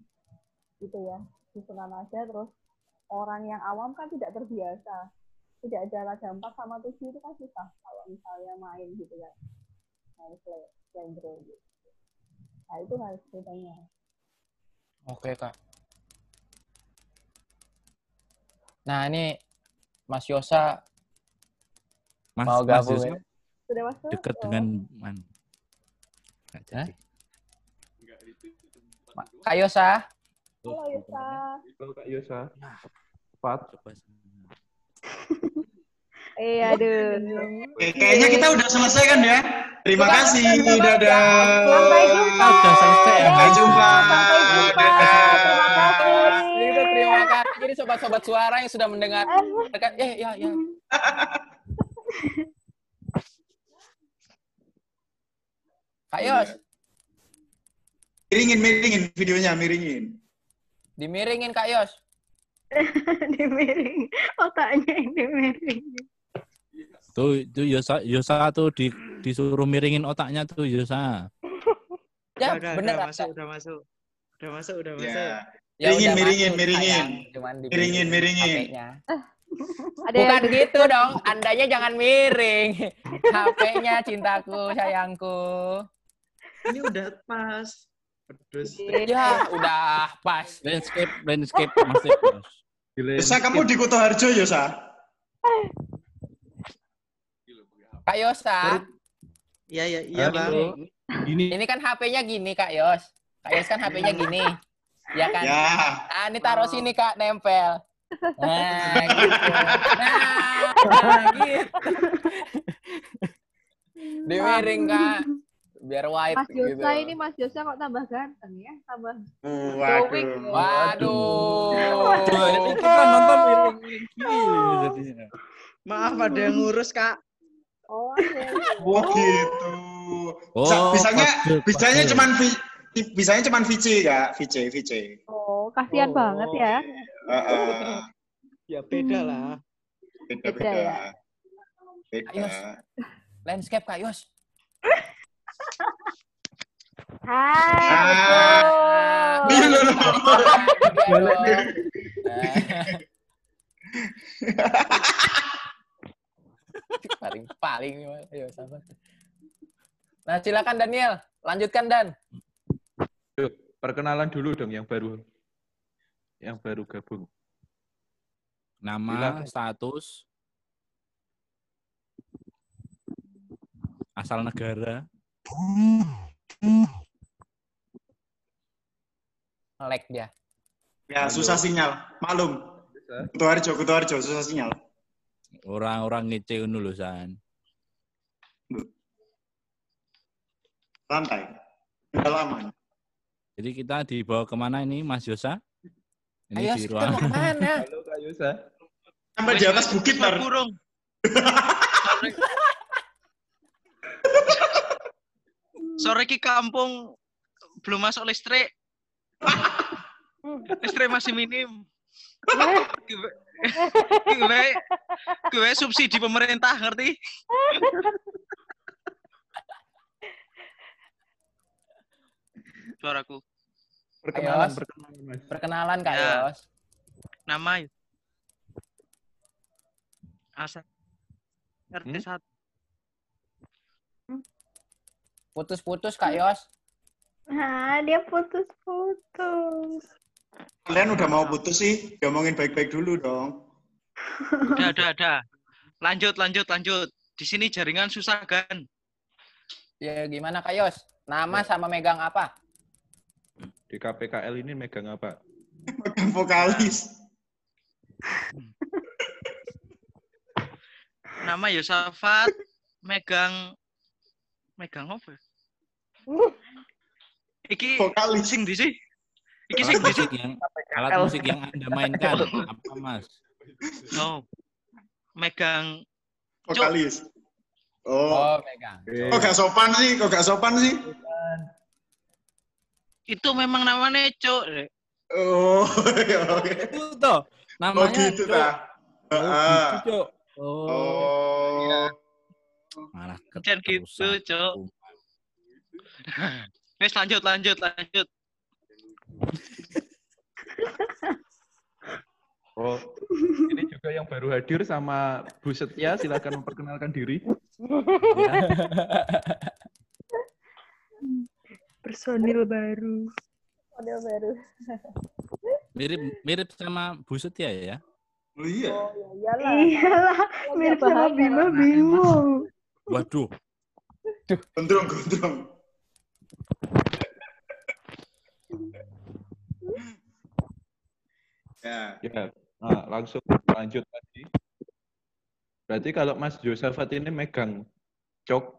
Gitu ya susunan aja terus orang yang awam kan tidak terbiasa. Tidak ada nada empat sama tujuh itu kan susah kalau misalnya main gitu kan. Main sle- slendro gitu. Nah itu harus bedanya Oke Kak. Nah ini Mas Yosa Mas, mau Mas gabung Yusuf ya? sudah masuk dekat Oh. dengan man. Nggak jadi. Kak Yosa, halo Yusa Halo Kak Yosa. Fat. Coba. eh aduh Oke, kayaknya kita udah selesai kan ya. Terima kasih. Dadah. Sampai jumpa. Udah selesai ya, Sampai Mas? jumpa. Sampai jumpa. Dadah. Terima kasih. terima kasih. Jadi sobat-sobat suara yang sudah mendengar, eh ya ya. Kak Yos, Miringin, miringin videonya, miringin. dimiringin Kak Yos. dimiring otaknya yang dimiring Tuh, tuh Yosa, Yosa tuh di, disuruh miringin otaknya tuh Yosa. Ya, udah, bener. udah masuk, udah masuk. Udah masuk, udah masuk. Ya. Ya Miringin, udah miringin, masuk, miringin. sayang. Cuman di Miringin, miringin. Ada Bukan yang gitu dong, andanya jangan miring. HP-nya cintaku, sayangku. Ini udah pas. Terus Ya, udah pas. Landscape, landscape masih Mas. Yosa kamu di Kuto Harjo Yosa? Kak Yosa, Iya, iya, iya, Bang. Ini ini kan HP-nya gini, Kak Yos. Kak Yos kan HP-nya gini. Ya kan? Ya. Ah, ini taruh sini, Kak, nempel. Nah, gitu. Nah, gitu. Dimiring, Kak. Biar white Mas gitu. Yosa ini Mas Yosa kok tambah ganteng ya, tambah Waduh. Waduh. Coba ini kita nonton miring-miring gini jadinya. Maaf ada yang ngurus, Kak. Oh, iya. Oh gitu. Oh, Bisa- bisanya bisanya cuman bisanya cuman VC kak, VC, VC. Oh, kasihan Oh. banget ya. Heeh. Ya beda lah. Beda Beda ya. Beda. Ayo. Landscape, Kak Yos. Hai, Ah. lu, lu. paling paling ayo sabar. Nah, silakan Daniel, lanjutkan Dan. Yuk, perkenalan dulu dong yang baru. Yang baru gabung. Nama, Silakan. status, asal negara, Lag dia. Ya susah sinyal, Harjo, Kuto Harjo, susah sinyal. orang-orang ngece ngono lho San. Santai. Udah lama. Jadi kita dibawa ke mana ini Mas Yosa? Ini Ayo, di kita ruang mau ke mana? Halo Kak Yusa. Sampai di atas bukit ntar. burung. Sore ki kampung belum masuk listrik. listrik masih minim. Gue, gue subsidi pemerintah ngerti? Suaraku. Perkenalan, perkenalan Mas. Perkenalan Kak Ya. Yos. Nama ya. Asa. RT Hmm? 1. Putus-putus Kak Yos. Nah, dia putus-putus. Kalian udah mau putus sih? Ngomongin baik-baik dulu dong. Udah, udah, udah. Lanjut, lanjut, lanjut. Di sini jaringan susah kan? Ya gimana Kak Yos? Nama sama megang apa? Di KPKL ini megang apa? Megang vokalis. Nama Yosafat megang megang apa? Iki Vokalis. sing di sih. Iki sing Alat di sih. musik yang alat musik yang Anda mainkan apa Mas? Oh. Megang Vokalis. Oh. Oh, megang. Kok gak sopan sih? Kok gak sopan sih? Itu memang namanya Cuk. Rek. Oh, ya, oke. Itu toh Oh namanya. gitu Cuk. dah. Oh, gitu, Cuk. Oh. Oh. Malah gitu. Cuk. Wes lanjut, lanjut, lanjut. Oh, ini juga yang baru hadir sama Bu Setia, silakan memperkenalkan diri. Personil baru. Model baru. Mirip mirip sama Bu Setia ya. Oh iya. Oh, ya iyalah. Iyalah, mirip sama Bima Bimo. Waduh, Gondrong, gondrong. Ya. Ya, nah, langsung lanjut lagi. Berarti kalau Mas Yosafat ini megang cok,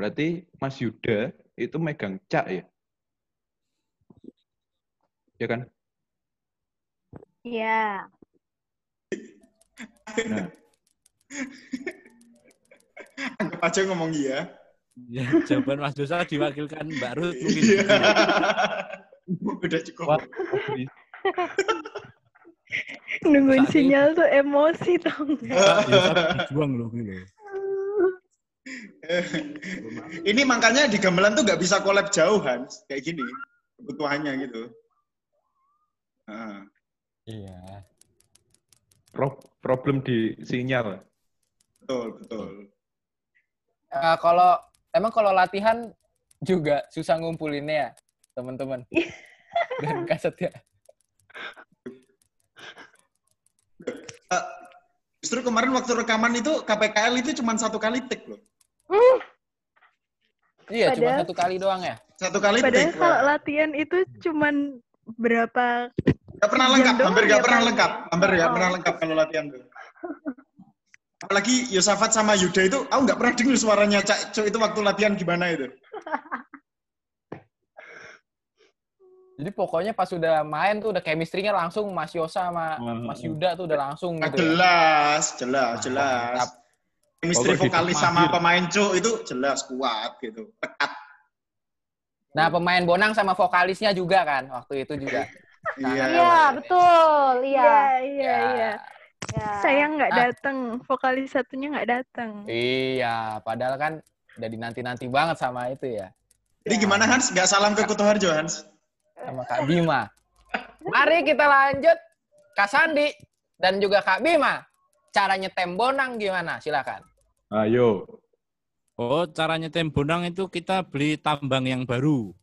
berarti Mas Yuda itu megang cak ya? Ya kan? Iya. Nah, Anggap aja ngomong iya. ya, jawaban Mas Dosa diwakilkan Mbak Ruth mungkin. Iya. gitu. Udah cukup. Nungguin Saat ini- sinyal tuh emosi tau nggak? Berjuang loh gitu. Ini makanya di gamelan tuh nggak bisa collab jauh, Hans. Kayak gini. Kebutuhannya gitu. Heeh. Iya. Pro- problem di sinyal. betul, betul. Eh, kalau emang kalau latihan juga susah ngumpulinnya ya, teman-teman. Dan kaset ya. Eh, justru kemarin waktu rekaman itu KPKL itu cuma satu kali take loh. Iya, cuma Padahal- satu kali doang ya. Satu kali Padahal take. kalau latihan itu cuman berapa Gak pernah lengkap, hampir ya, gak pernah Pak? lengkap, hampir gak Oh. pernah lengkap kalau latihan tuh. Apalagi Yosafat sama Yuda itu, aku nggak pernah dengar suaranya Cak Cuk itu waktu latihan gimana itu. Jadi pokoknya pas udah main tuh udah chemistry-nya langsung Mas Yosa sama Mas Yuda tuh udah langsung Nah, gitu. ya. jelas, jelas, jelas. mantap. Chemistry Pokoknya vokalis sama mahir. pemain Cuk itu jelas kuat gitu. Pekat. Nah, pemain Bonang sama vokalisnya juga kan waktu itu juga. Iya. Iya, betul. Iya. Iya, iya, Ya. iya. Ya. Sayang nggak Ah. datang, vokalis satunya nggak datang. Iya, padahal kan udah dinanti-nanti banget sama itu ya. Jadi gimana Hans? Gak salam ke Kutoharjo Hans? Sama Kak Bima. Mari kita lanjut Kak Sandi dan juga Kak Bima. Cara nyetem Bonang gimana? Silakan. Ayo. Oh, cara nyetem bonang itu kita beli tambang yang baru.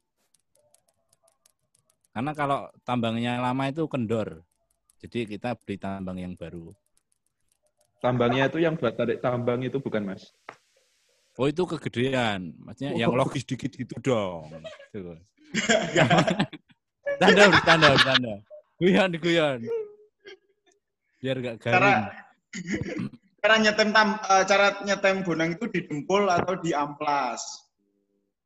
Karena kalau tambangnya lama itu kendor. Jadi kita beli tambang yang baru. Tambangnya itu yang buat tarik tambang itu bukan, Mas? Oh, itu kegedean. Maksudnya yang logis dikit gitu dong. Tuh. tanda, tanda, tanda. Guyon, guyon. Biar gak garing. Cara cara nyetem tam, eh, cara nyetem bonang itu di dempul atau di amplas.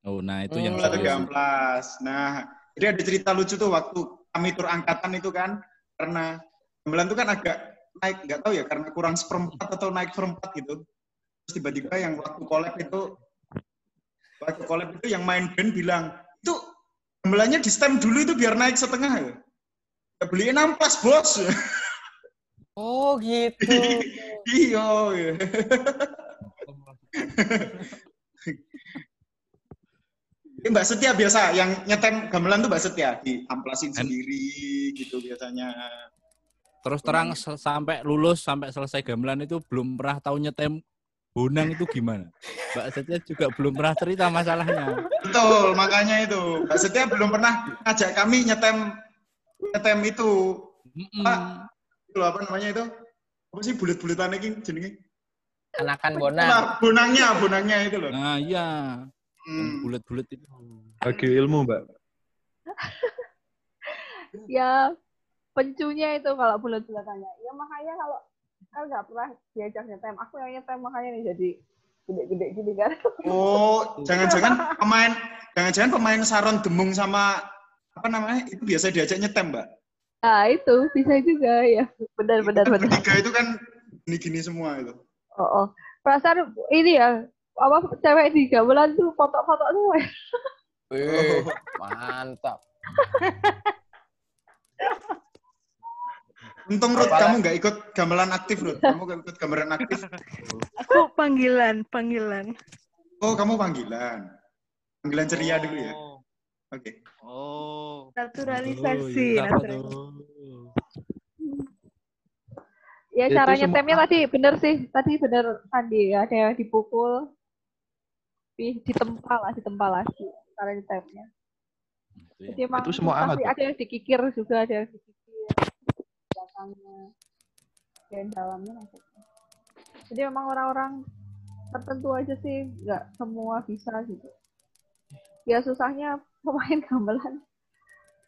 Oh, nah itu yang Hmm. Atau di amplas. Nah, jadi ada cerita lucu tuh waktu kami tur angkatan itu kan karena gamelan itu kan agak naik nggak tahu ya karena kurang seperempat atau naik seperempat gitu. Terus tiba-tiba yang waktu collab itu waktu collab itu yang main band bilang itu gamelannya di stem dulu itu biar naik setengah ya. Ya beliin amplas bos. Oh, gitu. iya. iya. Ini Mbak Setia biasa yang nyetem gamelan tuh Mbak Setia diamplasin Kan- sendiri gitu biasanya. Terus terang se- sampai lulus sampai selesai gamelan itu belum pernah tahu nyetem bonang itu gimana. Mbak Setia juga belum pernah cerita masalahnya. Betul, makanya itu. Mbak Setia belum pernah ngajak kami nyetem nyetem itu. Mm-mm. Pak, itu apa namanya itu? Apa sih bulet-buletan ini jenenge? Anakan Bonang. Nah, bonangnya, bonangnya itu loh. Nah, iya. Hmm. bulat-bulat itu. Bagi ilmu, Mbak. ya pencunya itu kalau bulat-bulatannya. Ya makanya kalau kan nggak pernah diajak nyetem. Aku yang nyetem makanya nih jadi gede-gede gini kan. Oh, jangan-jangan pemain jangan-jangan pemain Saron Demung sama apa namanya? Itu biasa diajak nyetem, Mbak. Nah itu bisa juga ya. Benar benar Kan benar. Bertiga itu kan gini-gini semua itu. Oh, oh. Perasaan ini ya apa cewek di gamelan tuh foto-foto semua. ya. Wih, mantap. Untung Ruth kamu nggak ikut gamelan aktif Ruth. Kamu nggak ikut gamelan aktif. Aku panggilan, panggilan. Oh, kamu panggilan. Panggilan ceria dulu ya. Oke. Oh. Naturalisasi, Oh, iya, naturalisasi. tuh? Ya Itu cara semua- nyetemnya tadi bener sih. Tadi bener Sandi ada yang dipukul. Di, ditempa lah, ditempa lagi cara nyetemnya. Itu ya. Jadi emang Itu semua pasti alat, ada yang dikikir juga, ada yang dikikir belakangnya, dan dalamnya maksudnya. Jadi memang orang-orang tertentu aja sih, nggak semua bisa gitu. Ya susahnya pemain gamelan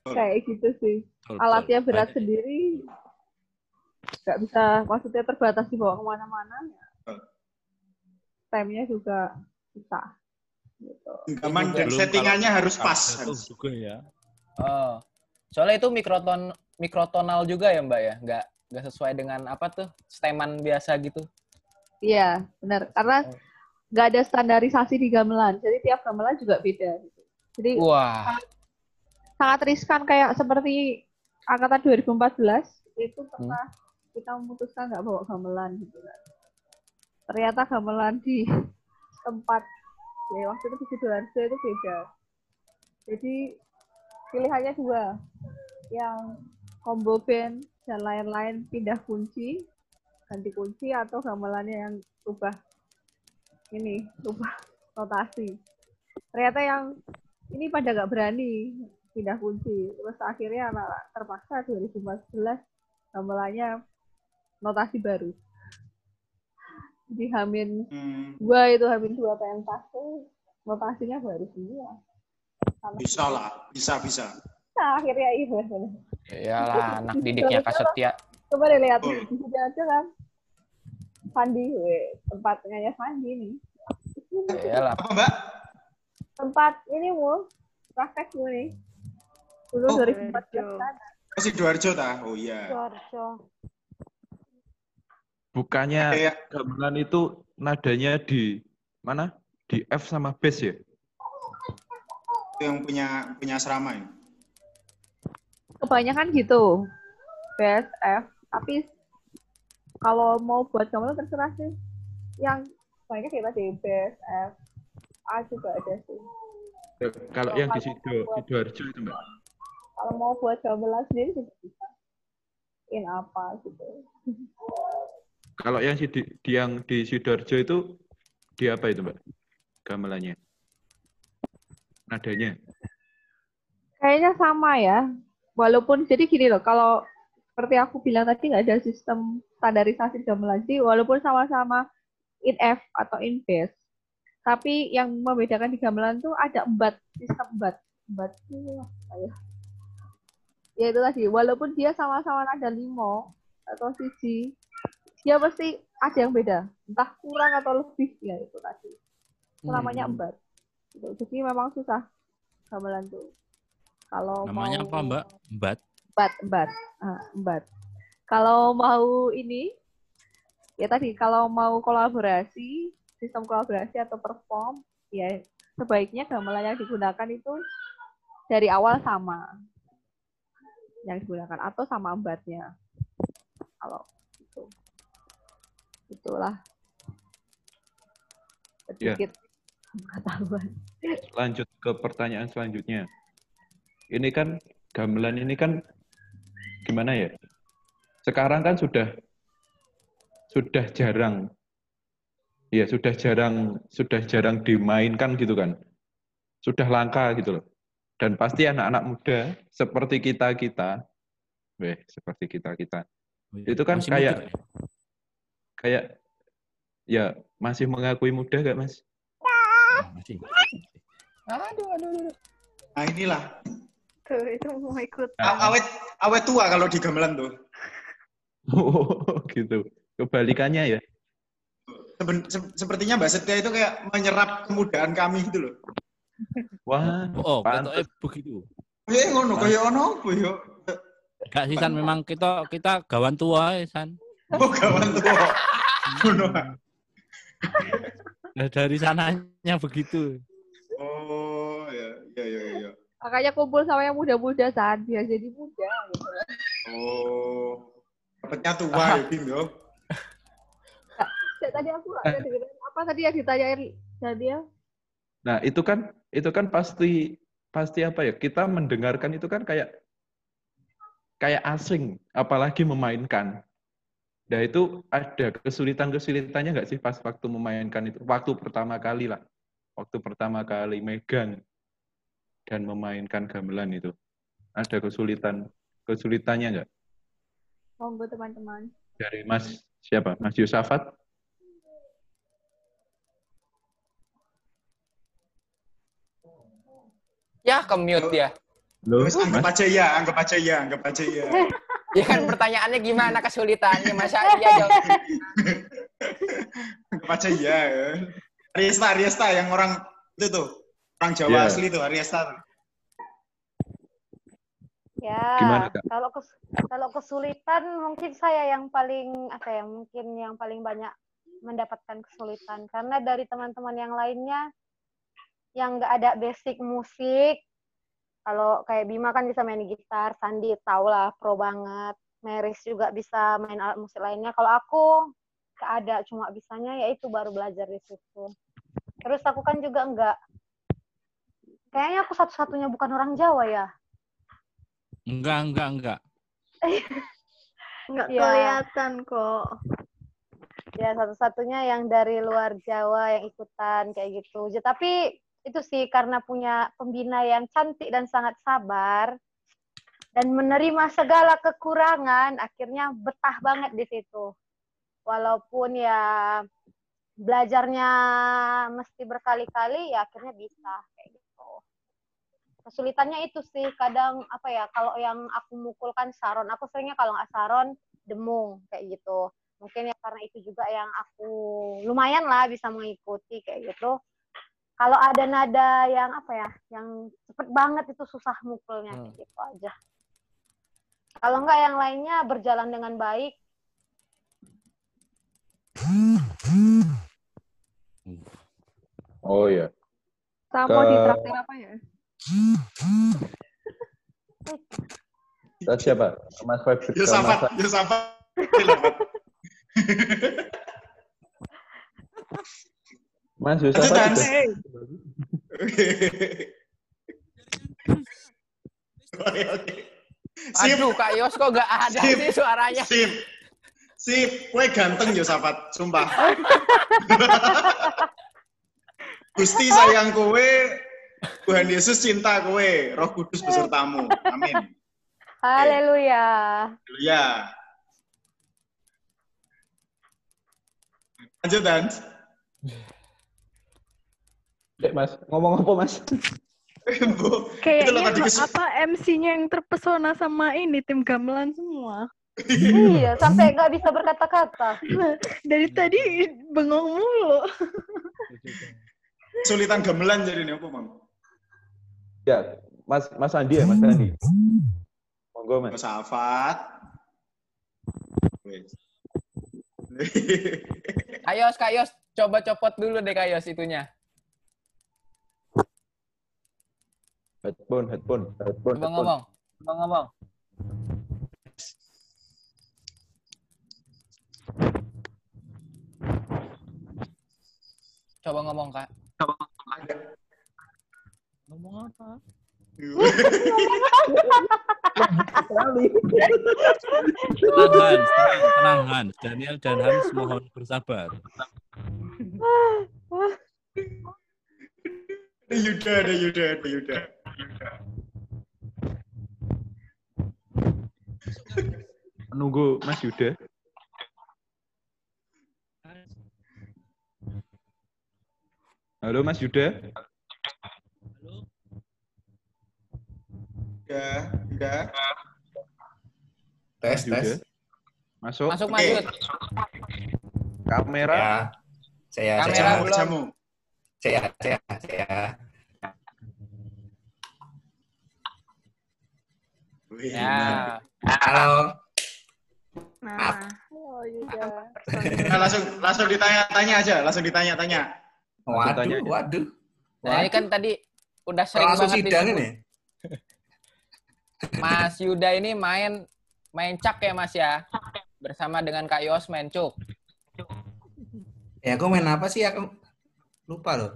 kayak gitu sih. Alatnya berat Banyak- sendiri, nggak bisa, maksudnya terbatas dibawa ke mana-mana. Ya. Time-nya juga susah. Gitu. Genggaman dan Belum settingannya kalau- harus pas. Hans. juga ya. Oh. Soalnya itu mikroton mikrotonal juga ya, Mbak ya? Nggak nggak sesuai dengan apa tuh? Steman biasa gitu. Iya, benar. Karena Oh. nggak ada standarisasi di gamelan. Jadi tiap gamelan juga beda. Gitu. Jadi Wah. sangat riskan kayak seperti angkatan 2014 itu pernah kita memutuskan nggak bawa gamelan gitu kan. Ternyata gamelan di tempat ya waktu itu di Sidoarjo itu beda. Jadi pilihannya dua, yang combo band dan lain-lain pindah kunci, ganti kunci atau gamelannya yang rubah ini, rubah notasi. Ternyata yang ini pada nggak berani pindah kunci. Terus akhirnya anak terpaksa 2014 gamelannya notasi baru. Jadi Hamin Hmm, dua itu Hamin dua pentas tuh notasinya baru semua. Sama- bisa lah, bisa bisa. Nah, akhirnya iya. Iyalah, anak didiknya Kak Setia. Coba deh lihat di sini aja kan. Fandi, tempatnya ya Fandi nih. Iyalah. Apa Mbak? Tempat ini mu, praktek mu nih. Dulu Oh. 2014 kan. Oh, Sidoarjo tah? Oh iya. Sidoarjo. Bukannya Kayak gamelan itu nadanya di mana? Di F sama bass ya? itu yang punya punya asrama ya. Kebanyakan gitu. BSF. Tapi kalau mau buat gamelan terserah sih. Yang banyak kita di BSF. A juga ada sih. Ya, Kalau yang di Sido, Sidoarjo itu mbak. Kalau mau buat gamelan sendiri juga bisa. In apa gitu. Kalau yang di, di yang di Sidoarjo itu di apa itu mbak? Gamelannya? Nadanya? Kayaknya sama ya. Walaupun jadi gini loh, kalau seperti aku bilang tadi nggak ada sistem standarisasi gamelan sih, walaupun sama-sama in F atau in bass, tapi yang membedakan di gamelan tuh ada embat, sistem embat. Embat itu apa ya? Ya itu tadi, walaupun dia sama-sama nada limo atau siji, dia pasti ada yang beda. Entah kurang atau lebih, ya itu tadi. Itu namanya Hmm. embat. Gitu. Jadi memang susah gamelan tuh. Kalau Namanya mau apa, Mbak? Mbak. embat embat Ah, embat kalau mau ini ya tadi kalau mau kolaborasi sistem kolaborasi atau perform ya sebaiknya gamelan yang digunakan itu dari awal sama yang digunakan atau sama embatnya kalau itu itulah Ya. sedikit pengetahuan Lanjut ke pertanyaan selanjutnya. Ini kan gamelan ini kan gimana ya? Sekarang kan sudah sudah jarang ya sudah jarang sudah jarang dimainkan gitu kan. Sudah langka gitu loh. Dan pasti anak-anak muda seperti kita-kita weh, seperti kita-kita. Itu kan Masih kayak muda ya? kayak ya masih mengakui muda gak, Mas? Masih. Aduh, aduh, aduh. Nah inilah Tuh, itu mau ikut. A- awet awet tua kalau di gamelan tuh. Oh, gitu. Kebalikannya ya. Seben- se- sepertinya Mbak Setia itu kayak menyerap kemudaan kami gitu loh. Wah, Oh, pantes. ketoknya begitu. Eh ngono kaya ono apa yo. Gak sih San memang kita kita gawan tua ya San. Oh kawan tua. Ngono. Nah, dari sananya begitu. Oh ya ya ya ya. makanya kumpul sama yang muda-muda saat dia jadi muda gitu. Oh. Dapatnya tua ya Bim yo. Tadi aku ada apa tadi yang ditanyain Daniel Nah, itu kan itu kan pasti pasti apa ya? Kita mendengarkan itu kan kayak kayak asing, apalagi memainkan. Nah, itu ada kesulitan-kesulitannya nggak sih pas waktu memainkan itu? Waktu pertama kali lah. Waktu pertama kali megang dan memainkan gamelan itu. Ada kesulitan kesulitannya nggak? monggo teman-teman Dari Mas siapa? Mas Yusafat? Ya, ke-mute dia. Loh, Terus anggap aja ya, anggap aja ya, anggap aja ya. Ya kan pertanyaannya gimana kesulitannya? Masa iya jawab. anggap aja ya. Ariesta, Ariesta yang orang itu tuh, orang Jawa Iya. asli tuh, Ariesta. tuh. Ya, Gimana, Kak? kalau kes- kalau kesulitan mungkin saya yang paling apa ya, mungkin yang paling banyak mendapatkan kesulitan karena dari teman-teman yang lainnya yang nggak ada basic musik. Kalau kayak Bima kan bisa main gitar, Sandi tau lah pro banget, Meris juga bisa main alat musik lainnya. Kalau aku nggak ada, cuma bisanya ya itu baru belajar di situ. Terus aku kan juga nggak, kayaknya aku satu-satunya bukan orang Jawa ya. Enggak, enggak, enggak. Nggak Iya. kelihatan kok. ya satu-satunya yang dari luar Jawa yang ikutan kayak gitu. Tapi itu sih karena punya pembina yang cantik dan sangat sabar dan menerima segala kekurangan, akhirnya betah banget di situ. Walaupun ya belajarnya mesti berkali-kali, ya akhirnya bisa kayak gitu. Kesulitannya itu sih kadang apa ya kalau yang aku mukulkan saron, aku seringnya kalau nggak saron demung kayak gitu mungkin ya karena itu juga yang aku lumayan lah bisa mengikuti kayak gitu kalau ada nada yang apa ya yang cepet banget itu susah mukulnya Hmm. gitu aja kalau enggak yang lainnya berjalan dengan baik Oh iya. Sama Ke- ditraktir apa ya? Terus siapa? Mas Feb. Yosafat, Mas- Yosafat. Yosafat. Mas Hans. sudah- Oke, oke. Sip, Aduh, Kak Yos kok gak ada Sip. sih suaranya? sip. Sip, kue ganteng Yosafat, sumpah. Gusti sayang kowe, Tuhan Yesus cinta kowe, Roh Kudus besertamu. Amin. haleluya Ya. Lanjut, Hans. Dek, Mas, ngomong apa, Mas? Kayaknya apa MC-nya yang terpesona sama ini tim gamelan semua. iya sampai nggak bisa berkata-kata Dari tadi bengong mulu. kesulitan gamelan jadi ini apa, Mam? Ya, Mas Mas Andi ya, Mas Andi. Monggo, Mas. Yosafat. Wes. Kak Yos, Kak Yos, coba copot dulu deh Kak Yos itunya. Headphone, headphone, headphone. Coba ngomong. Coba ngomong. Coba ngomong, Kak. Ngomong apa? Tenang Hans, tenang, tenang Hans. Daniel dan Hans mohon bersabar. Ada Yuda, ada Yuda, ada Yuda. Menunggu Mas Yuda. Halo Mas Yuda. Yuda, Yuda. Tes, Mas Yuda. tes. Masuk. Masuk. Mas. Kamera. Ya. Saya, Kamera saya, Jamu, belum. jamu. saya, saya, saya. Ya. Halo. Nah, oh Yuda Nah, langsung langsung ditanya-tanya aja, langsung ditanya-tanya. tanya Waduh, waduh. Nah, ini kan tadi udah sering Langsung banget sidang disebut. ini. Mas Yuda ini main main cak ya Mas ya bersama dengan Kak Yos main cuk. Ya, aku main apa sih? Aku lupa loh.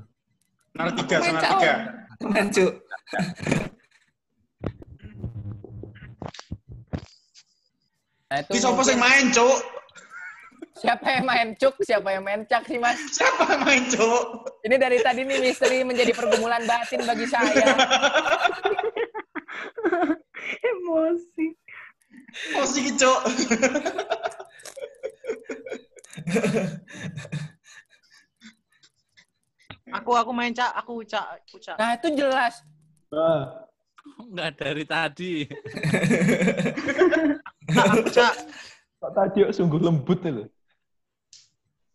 Senar tiga, Main senar cawan. tiga. Main cu. Nah itu siapa mungkin yang main, Cuk? siapa yang main cuk, siapa yang main cak sih Mas? Siapa yang main, Cuk? Ini dari tadi nih misteri menjadi pergumulan batin bagi saya. emosi. Sih, Cuk. Aku aku main cak, aku cak, aku cak. Nah itu jelas. Ah, Enggak dari tadi. Cak, aku cak. Kok tadi kok sungguh lembut nih loh.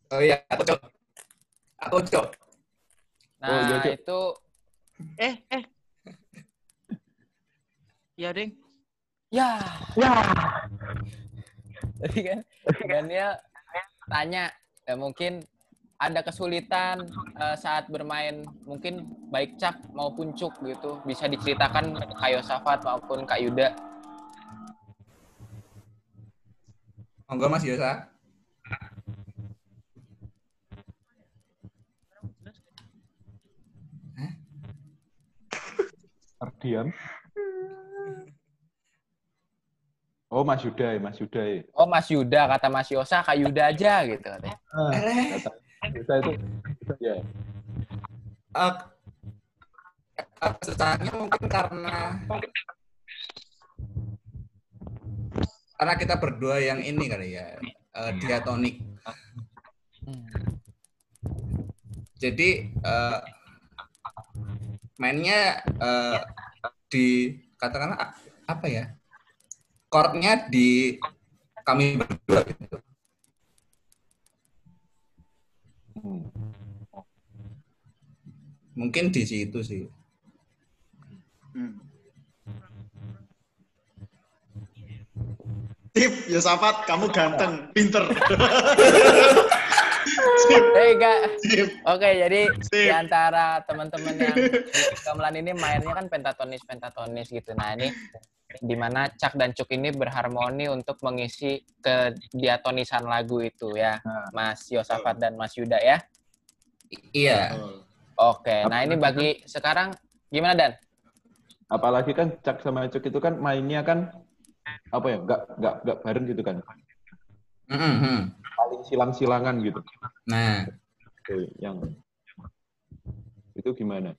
Oh iya, aku cok. Aku cok. Nah Oh, iya, itu Eh, eh. Ya, Ding. ya. Ya. Tadi kan Daniel tanya ya mungkin ada kesulitan eh, saat bermain mungkin baik cak maupun cuk gitu bisa diceritakan Kak Yosafat maupun Kak Yuda. Monggo Mas Yosa. Terdiam. Oh Mas Yuda ya, Mas Yuda ya. Oh Mas Yuda, kata Mas Yosa, Kak Yuda aja gitu katanya. Eh, Kata Yuda itu ya. eh, eh, susahnya mungkin karena karena kita berdua yang ini kali ya eh, diatonik. Jadi eh, mainnya eh, di katakanlah apa ya? Chordnya di kami berdua gitu. Hmm. Mungkin di situ sih. Hmm. Sip, Yosafat, kamu ganteng, pinter. Sip. oke jadi di Sip. antara teman-teman yang di gamelan ini mainnya kan pentatonis pentatonis gitu. Nah ini di mana Cak dan Cuk ini berharmoni untuk mengisi ke diatonisan lagu itu ya, Mas Yosafat dan Mas Yuda ya. Iya. Oke, nah ini bagi sekarang gimana Dan? Apalagi kan Cak sama Cuk itu kan mainnya kan apa ya? Enggak enggak enggak bareng gitu kan. Mhm. Paling silang-silangan gitu. Nah, Oke, yang itu gimana?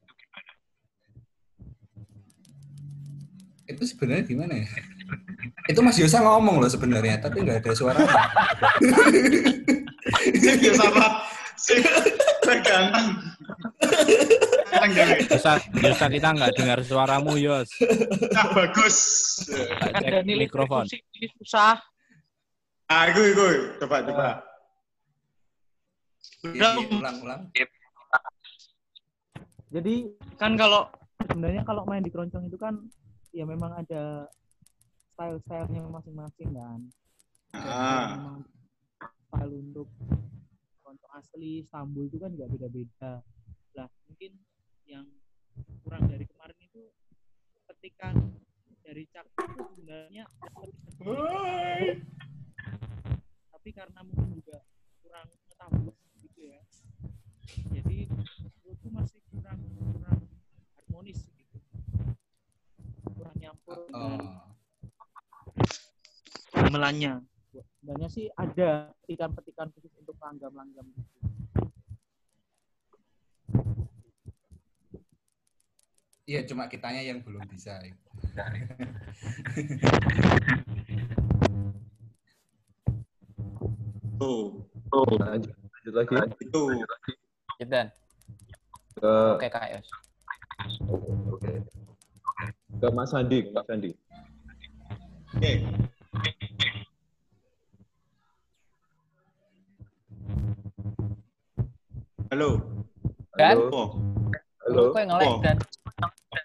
itu sebenarnya gimana ya? Itu Mas Yosa ngomong loh sebenarnya, tapi nggak ada suara. Ganteng. Ganteng, Dewi. Yosa, Yosa kita nggak dengar suaramu, Yos. Nah, bagus. Cek mikrofon. susah. Ah, itu, itu. Coba, coba. Udah, Ulang-ulang. Jadi kan kalau sebenarnya kalau main di keroncong itu kan ya memang ada style-stylenya masing-masing kan. Dan Ah, style untuk keroncong asli, Istanbul itu kan juga beda-beda. Lah mungkin yang kurang dari kemarin itu ketika dari Cak itu sebenarnya tapi karena mungkin juga kurang ngetambus gitu ya jadi menurutku masih kurang kurang harmonis gitu kurang nyampur dengan Oh. gamelannya. sebenarnya sih ada petikan-petikan khusus untuk langgam-langgam gitu Iya, cuma kitanya yang belum bisa. tuh. Lanjut, lanjut lagi Itu. Dan. ke Oke Kak Yos. oke. Ke Mas Sandi, Mas Sandi. Oke. Halo. Dan? Halo. Oh, Halo. Kok yang nge-lag Oh. Dan?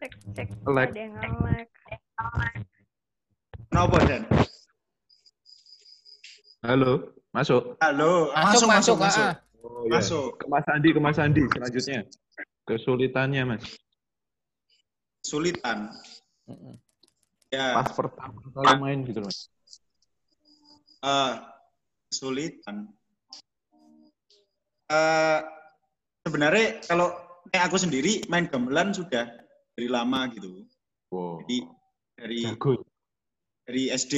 Cek, cek. Lag. Ada yang nge-lag. kenapa, Dan? Halo. Masuk. Halo. Masuk, masuk, masuk. ah. Oh, ya. Masuk. Ke Mas Sandi, ke Mas Sandi selanjutnya. Kesulitannya, Mas. Sulitan. Ya, Pas pertama kali main gitu, Mas. eh kesulitan. Eh sebenarnya kalau kayak aku sendiri main gamelan sudah dari lama gitu. Wow. Jadi dari Jago. dari SD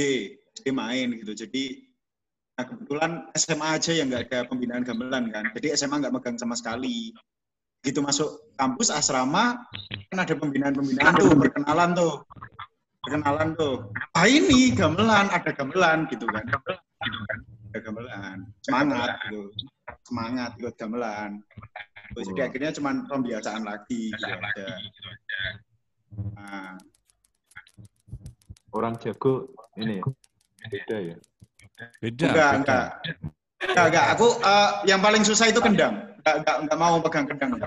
SD main gitu. Jadi nah kebetulan SMA aja yang nggak ada pembinaan gamelan kan. Jadi SMA nggak megang sama sekali. Gitu masuk kampus asrama kan ada pembinaan-pembinaan tuh, perkenalan tuh. Perkenalan tuh. Ah ini gamelan, ada gamelan gitu kan. Ada gamelan. Semangat gitu. Semangat ikut gamelan. Terus Jadi akhirnya cuma pembiasaan lagi gitu aja. Nah, Orang jago ini ya. Beda ya. Beda. enggak, beda. enggak. Enggak, enggak. Aku eh, yang paling susah itu kendang. Enggak, enggak, enggak mau pegang kendang.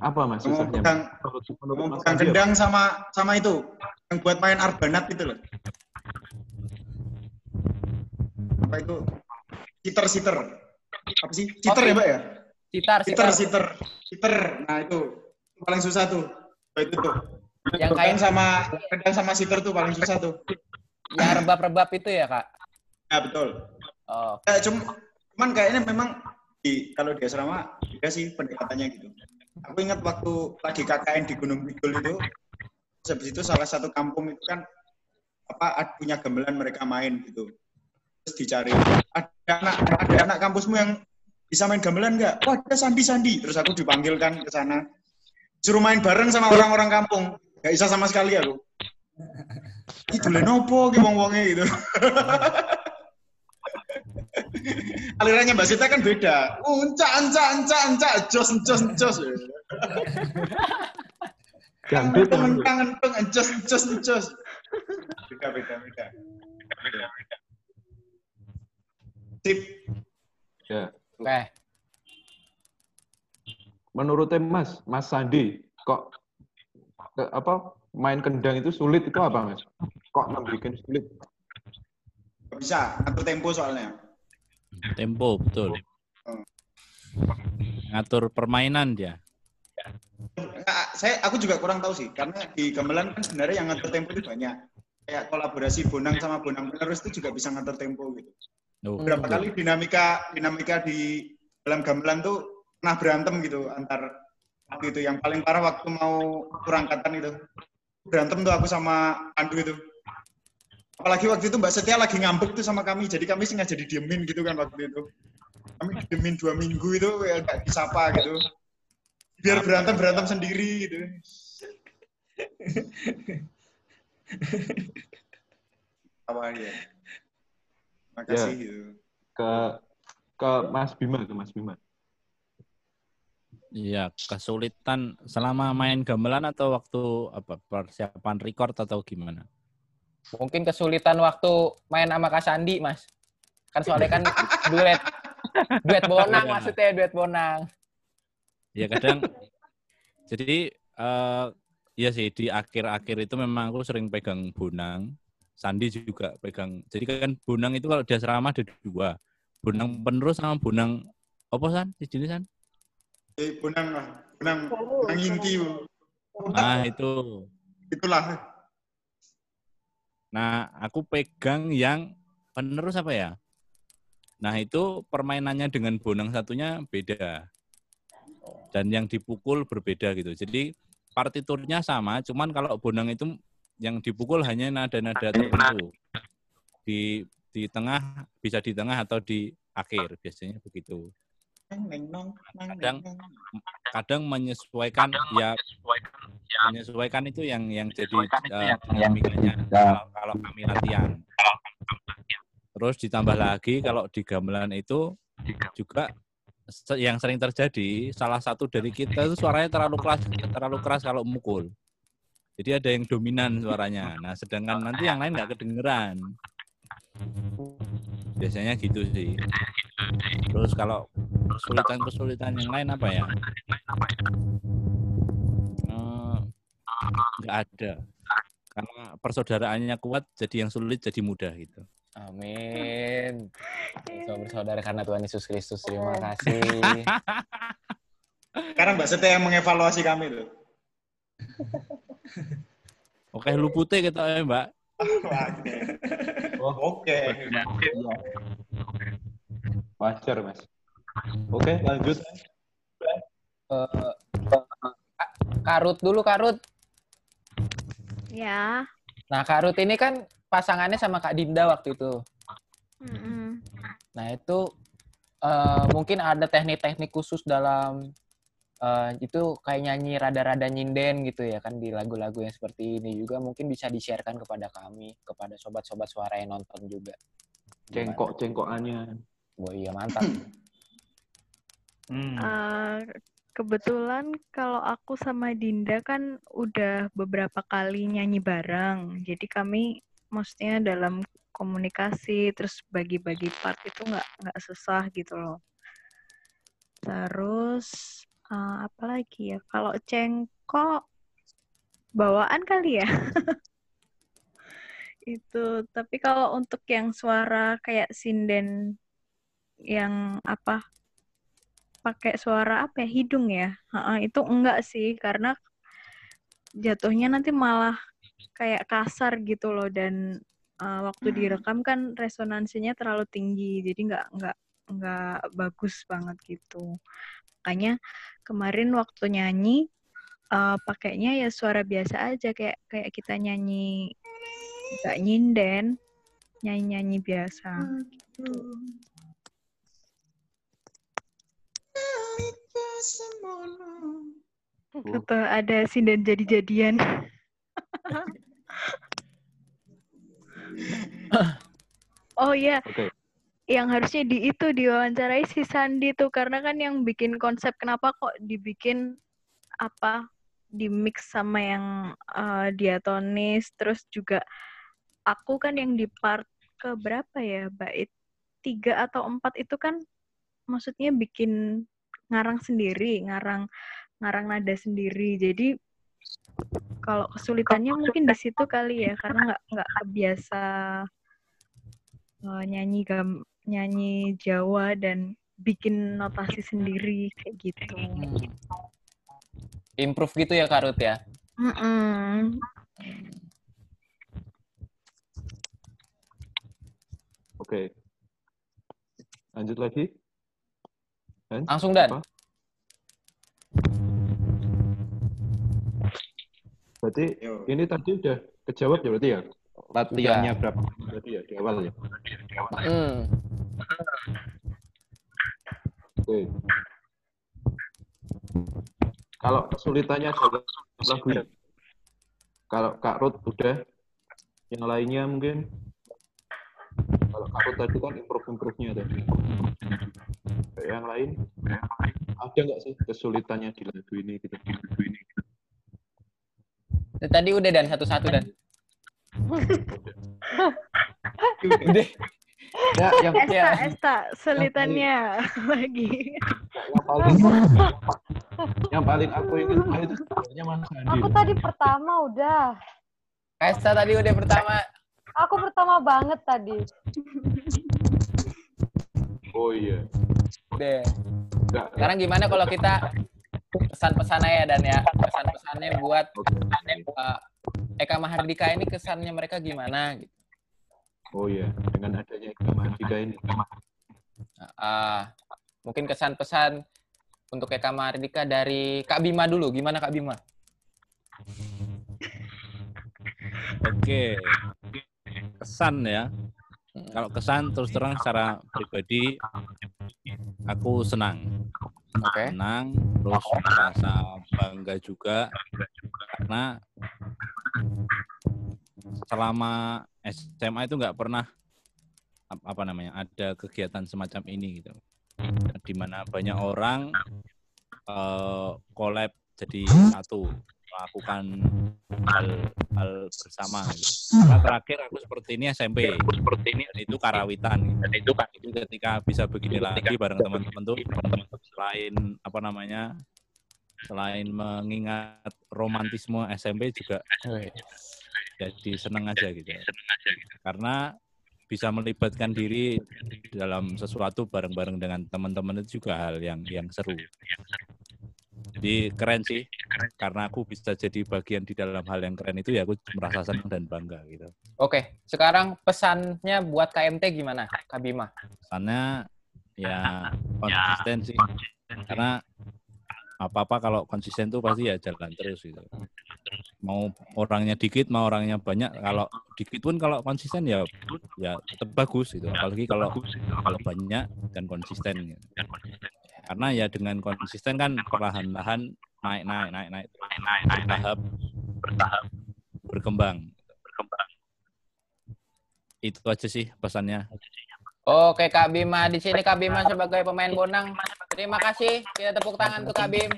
Apa Mas Mau susahnya? pegang, Menurut, menurut mau pegang kendang sama sama itu yang buat main arbanat itu loh. Apa itu? Siter. Apa sih? Siter ya, Mbak ya? Sitar, Siter, sitar. siter. Siter. Nah, itu paling susah tuh. Itu tuh. Yang kayak sama kendang sama siter tuh paling susah tuh. yang rebab-rebab itu ya Kak? Ya, betul. Oh, Ya, cum- cuman kayaknya memang di kalau di asrama beda sih pendekatannya gitu. Aku ingat waktu lagi KKN di Gunung Kidul itu, habis itu salah satu kampung itu kan apa punya gamelan mereka main gitu. Terus dicari ada anak ada anak kampusmu yang bisa main gamelan nggak? Wah ada Sandi Sandi. Terus aku dipanggilkan ke sana. Suruh main bareng sama orang-orang kampung. Gak bisa sama sekali aku. Itu lenopo ki wong-wonge gitu. Alirannya Mbak Sita kan beda. Unca, unca, unca, unca, jos, jos, jos. Gandut Kangen, kangen, jos, jos, jos. Beda, beda, beda. Sip. Ya. Oke. Menurutnya Mas, Mas Sandi, kok ke, apa main kendang itu sulit itu apa Mas? Kok membuat sulit? Gak bisa, ngatur tempo soalnya. Tempo, betul. Hmm. Ngatur permainan dia. Nggak, saya aku juga kurang tahu sih, karena di gamelan kan sebenarnya yang ngatur tempo itu banyak. Kayak kolaborasi Bonang sama Bonang penerus itu juga bisa ngatur tempo gitu. Oh, Berapa betul. kali dinamika dinamika di dalam gamelan tuh pernah berantem gitu antar waktu itu. Yang paling parah waktu mau kurangkatan itu. Berantem tuh aku sama Pandu itu. Apalagi waktu itu Mbak Setia lagi ngambek tuh sama kami. Jadi kami sengaja didiemin gitu kan waktu itu. Kami didiemin dua minggu itu ya gak disapa gitu. Biar berantem berantem sendiri gitu. Apa ya makasih Ya. gitu. Ke ke Mas Bima, ke Mas Bima. Iya, kesulitan selama main gamelan atau waktu apa persiapan record atau gimana? Mungkin kesulitan waktu main sama Kak Sandi, Mas. Kan soalnya kan duet. Duet bonang Iya. maksudnya, duet bonang. Ya kadang jadi eh ya sih di akhir-akhir itu memang aku sering pegang bonang. Sandi juga pegang. Jadi kan bonang itu kalau di asrama ada dua. Bonang penerus sama bonang apa san? Jenis san? Eh, benang lah, benang, benang inti. Bu. Nah itu. Itulah. Nah aku pegang yang penerus apa ya? Nah itu permainannya dengan bonang satunya beda. Dan yang dipukul berbeda gitu. Jadi partiturnya sama, cuman kalau bonang itu yang dipukul hanya nada-nada tertentu. Di di tengah bisa di tengah atau di akhir biasanya begitu. Kadang kadang menyesuaikan ya menyesuaikan itu yang yang jadi yang- dinamikanya kalau, kalau kami latihan. Terus ditambah lagi kalau di gamelan itu juga yang sering terjadi salah satu dari kita itu suaranya terlalu keras terlalu keras kalau mukul. Jadi ada yang dominan suaranya. Nah, sedangkan nanti yang lain nggak kedengeran. Biasanya gitu sih. Terus kalau kesulitan-kesulitan yang lain apa ya? Eh, Nggak ada. Karena persaudaraannya kuat, jadi yang sulit jadi mudah gitu. Amin. Sama bersaudara karena Tuhan Yesus Kristus. Terima kasih. Sekarang Mbak Setia yang mengevaluasi kami tuh. Oke, lu putih kita ya, Mbak. Oh, Oke. Wajar Mas. Oke, lanjut. Eh, Karut dulu, Karut. Ya. Nah, Karut ini kan pasangannya sama Kak Dinda waktu itu. Mm-mm. Nah, itu eh, mungkin ada teknik-teknik khusus dalam eh, itu kayak nyanyi rada-rada nyinden gitu ya kan di lagu-lagu yang seperti ini juga mungkin bisa di-sharekan kepada kami, kepada sobat-sobat suara yang nonton juga. Cengkok-cengkokannya. Wah, iya mantap. Hmm. Eh, kebetulan kalau aku sama Dinda kan udah beberapa kali nyanyi bareng. Jadi kami maksudnya dalam komunikasi terus bagi-bagi part itu nggak nggak susah gitu loh. Terus eh, apa lagi ya? Kalau cengkok bawaan kali ya. Itu. Tapi kalau untuk yang suara kayak sinden yang apa pakai suara apa ya hidung ya Ha-ha, itu enggak sih karena jatuhnya nanti malah kayak kasar gitu loh dan uh, waktu direkam kan resonansinya terlalu tinggi jadi nggak nggak nggak bagus banget gitu makanya kemarin waktu nyanyi eh, pakainya ya suara biasa aja kayak kayak kita nyanyi nggak nyinden, nyanyi-nyanyi biasa. gitu. Atau ada sinden jadi-jadian. oh iya, Oke. Yang harusnya di itu diwawancarai si Sandi tuh. Karena kan yang bikin konsep kenapa kok dibikin apa di mix sama yang eh, diatonis terus juga aku kan yang di part ke berapa ya bait tiga atau empat itu kan maksudnya bikin ngarang sendiri ngarang ngarang nada sendiri. Jadi kalau kesulitannya mungkin di situ kali ya karena nggak nggak kebiasa eh, nyanyi gam nyanyi Jawa dan bikin notasi sendiri kayak gitu. Improve gitu ya Kak Ruth ya? Mm-mm. Oke. Lanjut lagi. Dan? Langsung Dan. Apa? Berarti ini tadi udah kejawab ya berarti ya? Latihannya Udah. berapa berarti ya di awal ya? Hmm. Oke. Kalau kesulitannya dalam lagu ya? Kalau Kak Ruth udah, yang lainnya mungkin kalau Kak Ruth tadi kan improve-improve-nya tadi. Kayak Yang lain, ada nggak sih kesulitannya di lagu ini gitu? Lagu ini. Tadi udah Dan satu-satu Dan. Udah. Ya, yang Esta, Esta, sulitannya lagi. yang paling yang paling aku ingin tahu itu sebenarnya Mas Sandi. Aku tadi pertama udah. Esta tadi udah pertama. Aku pertama banget tadi. Oh iya. Deh. Enggak, Sekarang gimana kalau kita pesan-pesan aja Dan ya? Pesan-pesannya buat uh, Eka Mahardika ini kesannya mereka gimana? Gitu. Oh iya, dengan adanya Eka Mahardika ini. Ah, mungkin kesan-pesan untuk Eka Mahardika dari Kak Bima dulu. Gimana Kak Bima? Oke. Kesan ya. Kalau kesan terus terang secara pribadi aku senang. Oke. Senang terus merasa bangga juga karena selama SMA itu nggak pernah ap- apa namanya ada kegiatan semacam ini gitu. Di mana banyak orang eh, collab jadi satu melakukan hal hal bersama gitu. Karena terakhir aku seperti ini SMP seperti ini itu karawitan gitu. dan itu itu ketika bisa begini lagi bareng teman-teman tuh selain apa namanya selain mengingat romantisme SMP juga jadi seneng aja gitu. karena bisa melibatkan diri dalam sesuatu bareng-bareng dengan teman-teman itu juga hal yang yang seru. Jadi keren sih. Karena aku bisa jadi bagian di dalam hal yang keren itu ya aku merasa senang dan bangga gitu. Oke, sekarang pesannya buat KMT gimana, Kak Bima? Pesannya ya konsisten sih. Karena apa apa kalau konsisten tuh pasti ya jalan terus gitu. Mau orangnya dikit mau orangnya banyak kalau dikit pun kalau konsisten ya ya tetap bagus gitu. Apalagi kalau kalau banyak dan konsisten gitu. karena ya dengan konsisten kan perlahan-lahan naik naik naik naik bertahap bertahap berkembang. Berkembang. Itu aja sih pesannya Oke, Kak Bima. Di sini Kak Bima sebagai pemain bonang. Terima kasih. Kita tepuk tangan untuk Kak Bim.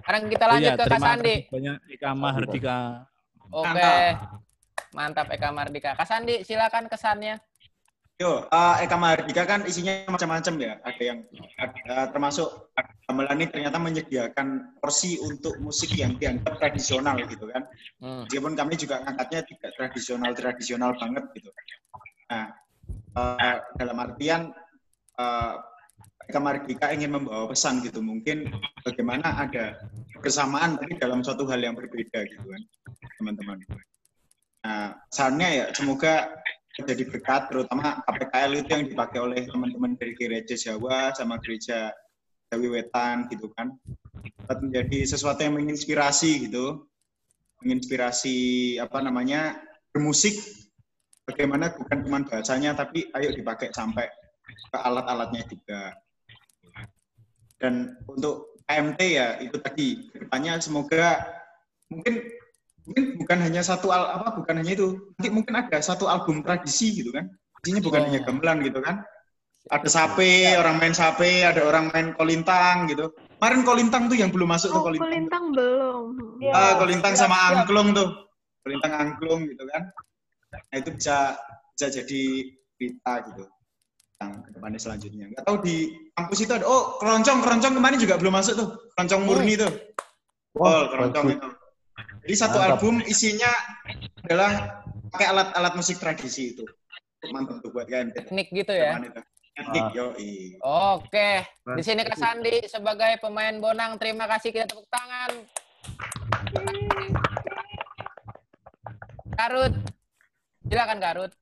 Sekarang kita Oh lanjut iya, ke Kak terima Sandi. kasih banyak Ika Mahardika Oke. Mantap Eka Mardika. Kak Sandi, silakan kesannya. Yo, eh, Eka Mahardika kan isinya macam-macam ya. Ada yang ada, termasuk gamelan ini ternyata menyediakan porsi untuk musik yang dianggap tradisional gitu kan. Hmm. Meskipun kami juga ngangkatnya tidak tradisional-tradisional banget gitu. Nah, eh, dalam artian eh, Eka Mardika ingin membawa pesan gitu. Mungkin bagaimana ada kesamaan tapi dalam suatu hal yang berbeda gitu kan, teman-teman. Nah, pesannya ya semoga jadi berkat terutama KPKL itu yang dipakai oleh teman-teman dari gereja Jawa sama gereja Jawi Wetan gitu kan dapat menjadi sesuatu yang menginspirasi gitu, menginspirasi apa namanya bermusik. Bagaimana bukan cuma bahasanya, tapi ayo dipakai sampai ke alat-alatnya juga. Dan untuk KMT ya itu tadi. Ke depannya semoga mungkin mungkin bukan hanya satu al apa bukan hanya itu. Nanti mungkin ada satu album tradisi gitu kan. Isinya bukan Oh. hanya gamelan gitu kan. Ada sape orang main sape ada orang main kolintang gitu. Kemarin kolintang tuh yang belum masuk tuh Oh, kolintang. kulintang belum. Iya. ah kolintang sama angklung tuh. Kolintang angklung gitu kan nah itu bisa bisa jadi berita gitu yang ke depannya selanjutnya. Nggak tahu di kampus itu ada oh keroncong keroncong kemarin juga belum masuk tuh. Keroncong murni tuh. Oh keroncong itu. Jadi satu Mantap. album isinya adalah pakai alat-alat musik tradisi itu. Mantap tuh buat kalian Teknik gitu ya. Teknik, Ah. yoi. Oke, di sini Kak Sandi sebagai pemain Bonang, terima kasih. Kita tepuk tangan. Karut, silakan Karut.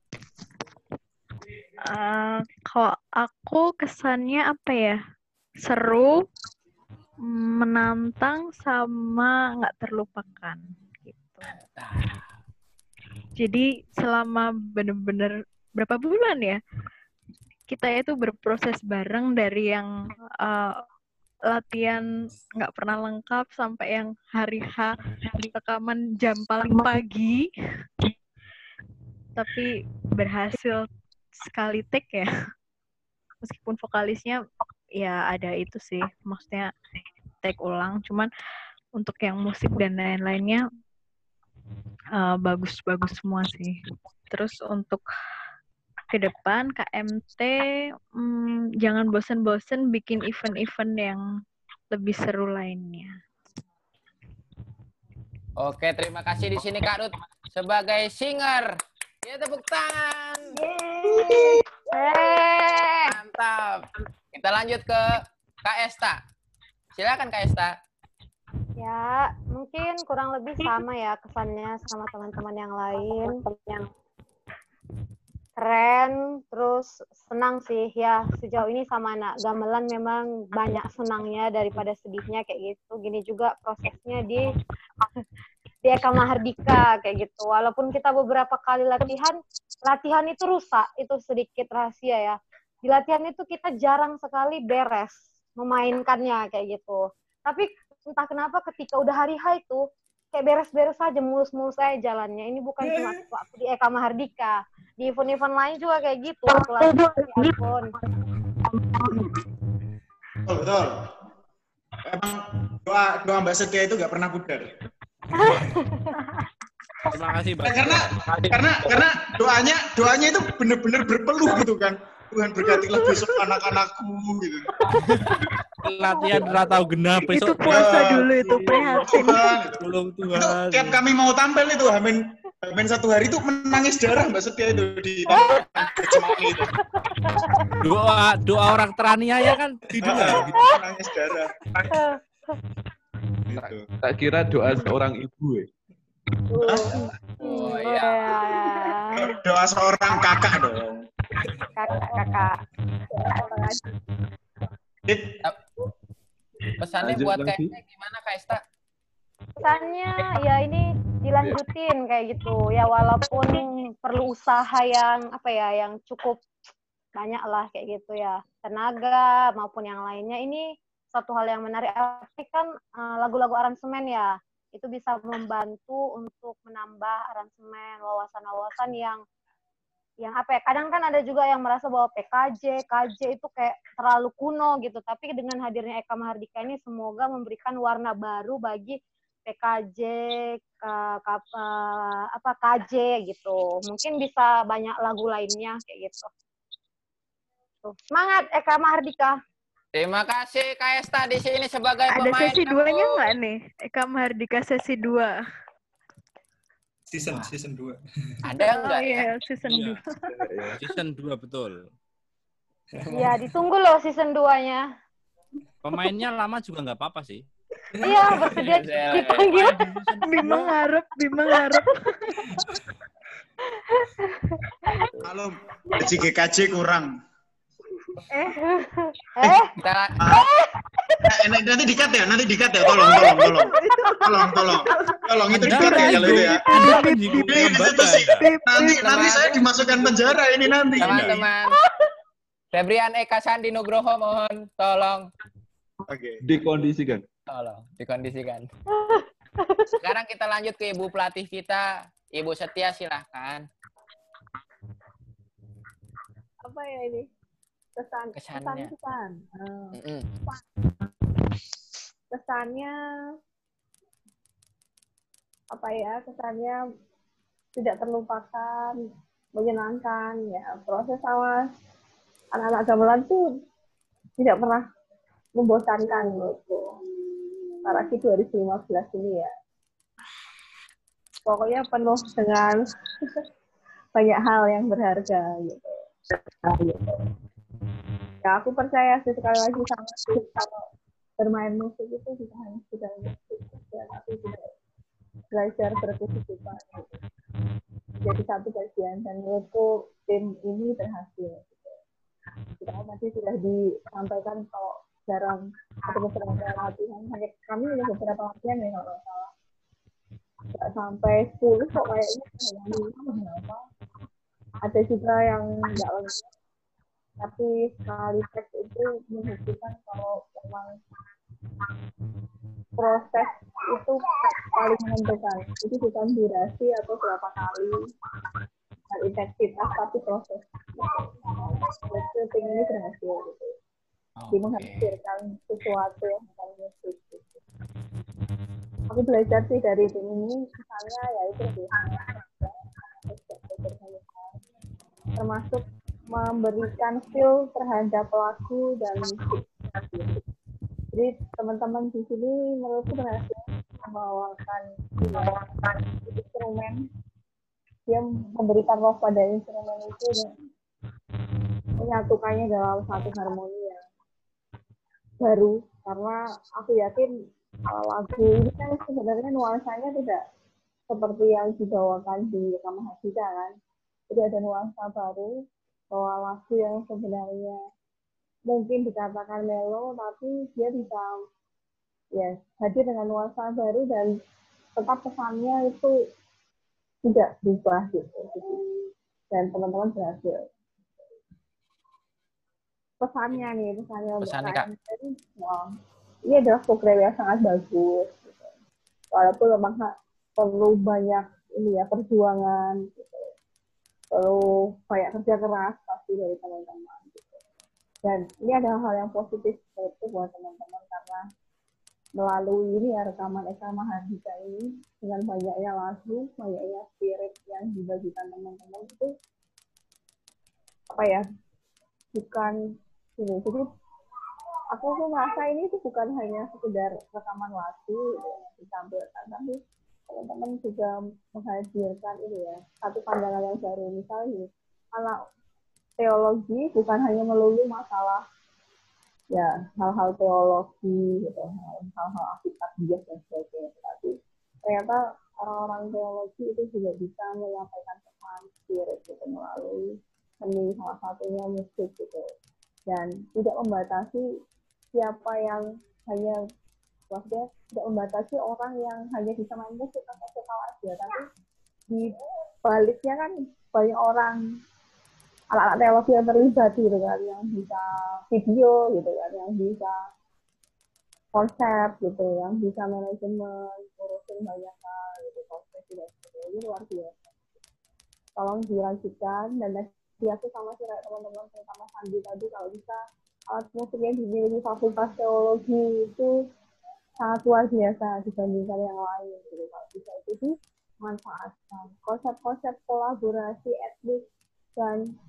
Eh, kalau aku kesannya apa ya? Seru, menantang, sama nggak terlupakan. Gitu. Jadi selama bener-bener berapa bulan ya? Kita itu berproses bareng dari yang eh, latihan nggak pernah lengkap sampai yang hari H rekaman jam paling pagi tapi berhasil sekali take ya. Meskipun vokalisnya ya ada itu sih. Maksudnya take ulang. Cuman untuk yang musik dan lain-lainnya eh, bagus-bagus semua sih. Terus untuk ke depan KMT hmm, jangan bosen-bosen bikin event-event yang lebih seru lainnya. Oke, terima kasih di sini Kak Rut. Sebagai singer. Ya tepuk tangan. Mantap. Kita lanjut ke Kak Esta. Silakan Kak Esta. Ya, mungkin kurang lebih sama ya kesannya sama teman-teman yang lain. Yang keren, terus senang sih ya sejauh ini sama anak gamelan memang banyak senangnya daripada sedihnya kayak gitu. Gini juga prosesnya di di Eka Mahardika kayak gitu. Walaupun kita beberapa kali latihan, latihan itu rusak, itu sedikit rahasia ya. Di latihan itu kita jarang sekali beres memainkannya kayak gitu. Tapi entah kenapa ketika udah hari H itu kayak beres-beres aja mulus-mulus aja jalannya. Ini bukan cuma waktu di Eka Mahardika. Di event-event lain juga kayak gitu. Waktu ampun. Betul, betul. Emang doa doa Mbak Setia itu nggak pernah pudar. Terima kasih, Mbak. Nah, karena karena karena doanya doanya itu bener-bener berpeluh gitu kan. Tuhan berkatilah besok anak-anakku gitu. Latihan ratau genap itu besok. puasa Ya, dulu itu prihatin Tuhan. Tolong Itu Tuhan. tiap kami mau tampil itu Hamin Hamin satu hari itu menangis darah Mbak Setia itu di Cemani itu. Doa doa orang teraniaya kan didengar. gitu. Menangis darah. Gitu. Tak kira doa seorang ibu ya. Oh iya. Doa seorang kakak dong. Kakak-kakak. Pesannya Lanjut buat kayaknya gimana Kak Esta? Pesannya ya ini dilanjutin kayak gitu ya walaupun perlu usaha yang apa ya yang cukup banyak lah kayak gitu ya tenaga maupun yang lainnya ini satu hal yang menarik. Tapi kan eh, lagu-lagu aransemen ya itu bisa membantu untuk menambah aransemen wawasan-wawasan yang yang apa ya kadang kan ada juga yang merasa bahwa PKJ KJ itu kayak terlalu kuno gitu. Tapi dengan hadirnya Eka Mahardika ini semoga memberikan warna baru bagi PKJ ke, ke- eh, apa KJ gitu. Mungkin bisa banyak lagu lainnya kayak gitu. Tuh. semangat Eka Mahardika Terima kasih Kak Esta di sini sebagai ada pemain. sesi duanya nggak nih Eka Mahardika sesi dua Season season 2. Ada oh enggak ya? iya season Iya. dua Season 2 betul. ya ditunggu loh season 2-nya Pemainnya lama juga nggak apa-apa sih. iya bersedia dipanggil Bima ngarep Bima ngarep Kalau GKJ kurang. eh eh Kita Eh, nanti dikat ya, nanti dikat ya. Tolong, tolong, tolong. Tolong, tolong. Tolong itu dikat ya kalau itu ya. Itu sih. Nanti nanti saya dimasukkan penjara ini nanti. Teman-teman. Febrian Eka Sandi Nugroho mohon tolong Oke. Dikondisikan. tolong dikondisikan. Sekarang kita lanjut ke Ibu pelatih kita, Ibu Setia silahkan. Apa ya ini? Kesan, kesan, Kesannya. kesan. Eh, Mm-mm. kesannya apa ya? Kesannya tidak terlupakan, menyenangkan ya. Proses sama anak-anak gamelan tuh tidak pernah membosankan menurutku. Apalagi 2015 ini ya. Pokoknya penuh dengan banyak hal yang berharga gitu. Ya aku percaya sih sekali lagi sama kalau bermain musik itu tidak hanya sekedar musik ya, tapi juga belajar berkehidupan. Jadi satu bagian dan menurutku tim ini berhasil. Gitu. Kita tadi sudah disampaikan kalau jarang atau beberapa latihan hanya kami ada beberapa latihan ya kalau salah nggak sampai 10 kok kayaknya ada juga yang nggak lengkap tapi sekali tes itu menunjukkan kalau memang proses itu paling menentukan itu bukan durasi atau berapa kali dan intensitas tapi proses. Itu ini berhasil gitu. Oke. dia menghasilkan sesuatu yang bukan musik gitu. aku belajar sih dari ini misalnya yaitu lebih termasuk memberikan feel terhadap pelaku dan jadi teman-teman di sini menurutku berhasil membawakan instrumen dia memberikan roh pada instrumen itu dan menyatukannya dalam satu harmoni yang baru. Karena aku yakin uh, lagu ini kan sebenarnya nuansanya tidak seperti yang dibawakan di rekaman Hadida kan. Jadi ada nuansa baru bahwa lagu yang sebenarnya mungkin dikatakan melo tapi dia bisa ya hadir dengan nuansa baru dan tetap pesannya itu tidak berubah gitu dan teman-teman berhasil pesannya nih pesannya Pesannya, Kak. wah, ini adalah program yang sangat bagus gitu. walaupun memang perlu banyak ini ya perjuangan gitu. Perlu banyak kerja keras pasti dari teman-teman gitu. dan ini adalah hal yang positif itu buat teman-teman karena melalui ini ya rekaman Eka Mahardika ini dengan banyaknya lagu, banyaknya spirit yang dibagikan teman-teman itu apa ya bukan ini jadi aku tuh merasa ini tuh bukan hanya sekedar rekaman lagu yang ditampilkan tapi teman-teman juga menghadirkan ini ya satu pandangan yang baru. Misalnya anak teologi bukan hanya melulu masalah ya hal-hal teologi gitu hal-hal akibat bias dan sebagainya. Tapi ternyata orang-orang teologi itu juga bisa menyampaikan pesan spirit gitu melalui seni salah satunya musik gitu. Dan tidak membatasi siapa yang hanya maksudnya tidak membatasi orang yang hanya bisa main musik atau vokal aja. Tapi di baliknya kan banyak orang anak-anak teologi yang terlibat gitu kan yang bisa video gitu kan yang bisa konsep gitu yang bisa manajemen ngurusin banyak hal gitu konsep dan sebagainya. Ini luar biasa. Tolong dilanjutkan dan aku sama kayak teman-teman sama Sandi tadi kalau bisa alat musik yang dimiliki fakultas teologi itu sangat luar biasa dibandingkan yang lain gitu. Kalau bisa itu dimanfaatkan konsep-konsep kolaborasi etnis dan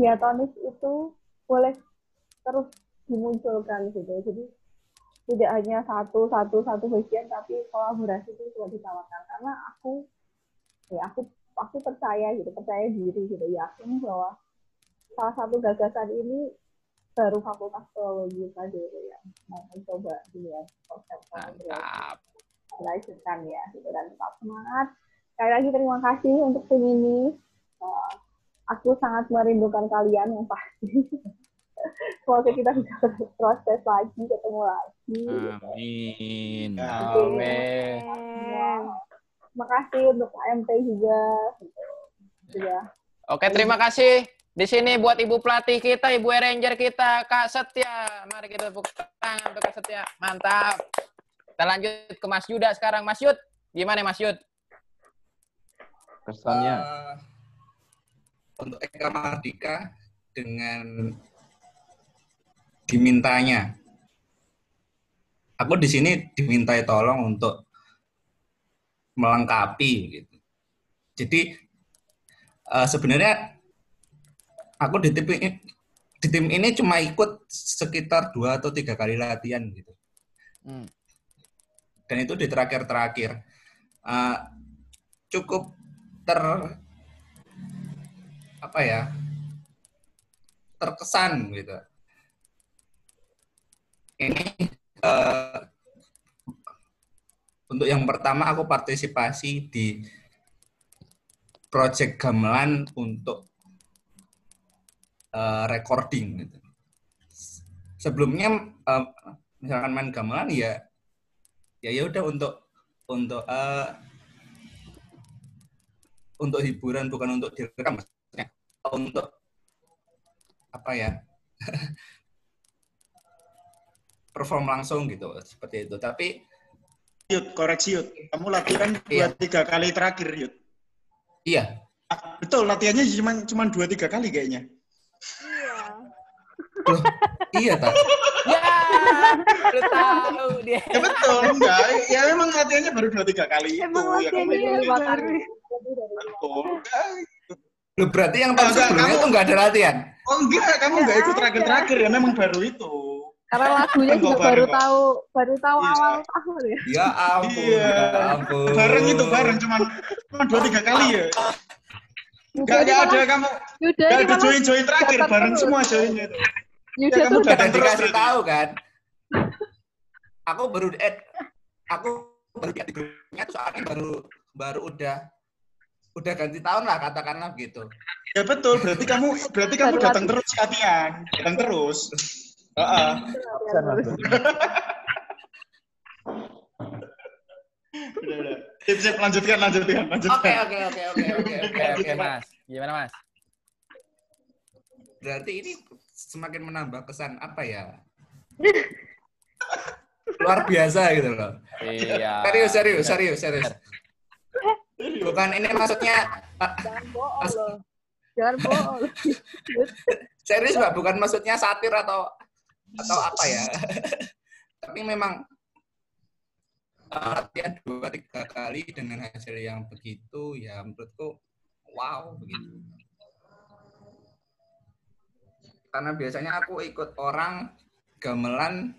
diatonis itu boleh terus dimunculkan gitu. Jadi tidak hanya satu satu satu bagian tapi kolaborasi itu juga ditawarkan. Karena aku ya aku aku percaya gitu. Percaya diri gitu. Yakin bahwa salah satu gagasan ini baru fakultas teologi tadi gitu ya. Mau mencoba dia konsep Mantap. lanjutkan ya gitu. Dan tetap semangat. Sekali lagi terima kasih untuk tim ini. Uh, aku sangat merindukan kalian yang pasti. Semoga kita bisa proses lagi ketemu lagi Amin. Amin. makasih untuk AMT juga gitu ya Oke, terima kasih. Di sini buat Ibu pelatih kita, Ibu Ranger kita, Kak Setia. Mari kita tepuk tangan untuk Kak Setia. Mantap. Kita lanjut ke Mas Yuda sekarang. Mas Yud, gimana Mas Yud? Kesannya. Eh, untuk Eka Mardika dengan dimintanya. Aku di sini dimintai tolong untuk melengkapi gitu. Jadi eh, sebenarnya aku di tim ini di tim ini cuma ikut sekitar dua atau tiga kali latihan gitu. Hmm. Dan itu di terakhir-terakhir. Eh, cukup ter apa ya terkesan gitu ini eh, untuk yang pertama aku partisipasi di project gamelan untuk eh, recording gitu. sebelumnya eh, misalkan main gamelan ya ya ya udah untuk untuk eh, untuk hiburan bukan untuk direkam maksudnya untuk apa ya perform langsung gitu seperti itu tapi Yud, koreksi Yud. Kamu latihan dua tiga kali terakhir Yud. iya Betul, latihannya cuma cuma dua tiga kali kayaknya. Iya tak Ya, baru tahu dia. Ya betul, enggak. Ya memang latihannya baru dua tiga kali itu. emang ya, latihannya kali Betul. Loh, berarti yang tahun Enggak, sebelumnya kamu- itu nggak ada latihan Oh enggak, kamu enggak ikut terakhir-terakhir ya, memang baru itu. karena lagunya juga baru tahu baru tahu Iya. awal tahun ya ya ampun Iya. ya ampun Bareng itu bareng, cuma cuma dua tiga kali ya. Enggak ada kamu. Yuda ini ada join-join terakhir, bareng terus. semua joinnya itu. Yuda Ya, kamu tuh terus. dikasih tahu kan? Aku baru eh aku baru di grupnya tuh soalnya baru baru udah udah ganti tahun lah katakanlah gitu. Ya betul, berarti kamu berarti kamu datang terus latihan, datang terus. Heeh. Udah, udah. Sip, sip, lanjutkan, lanjutkan, oke lanjutkan. oke oke oke oke Oke, oke, Mas. Gimana, Mas? berarti ini semakin menambah kesan apa ya luar biasa gitu loh Iya. serius serius serius serius bukan ini maksudnya jangan bohong loh jangan bohong serius mbak bukan maksudnya satir atau atau apa ya tapi memang latihan dua tiga kali dengan hasil yang begitu ya menurutku wow begitu karena biasanya aku ikut orang gamelan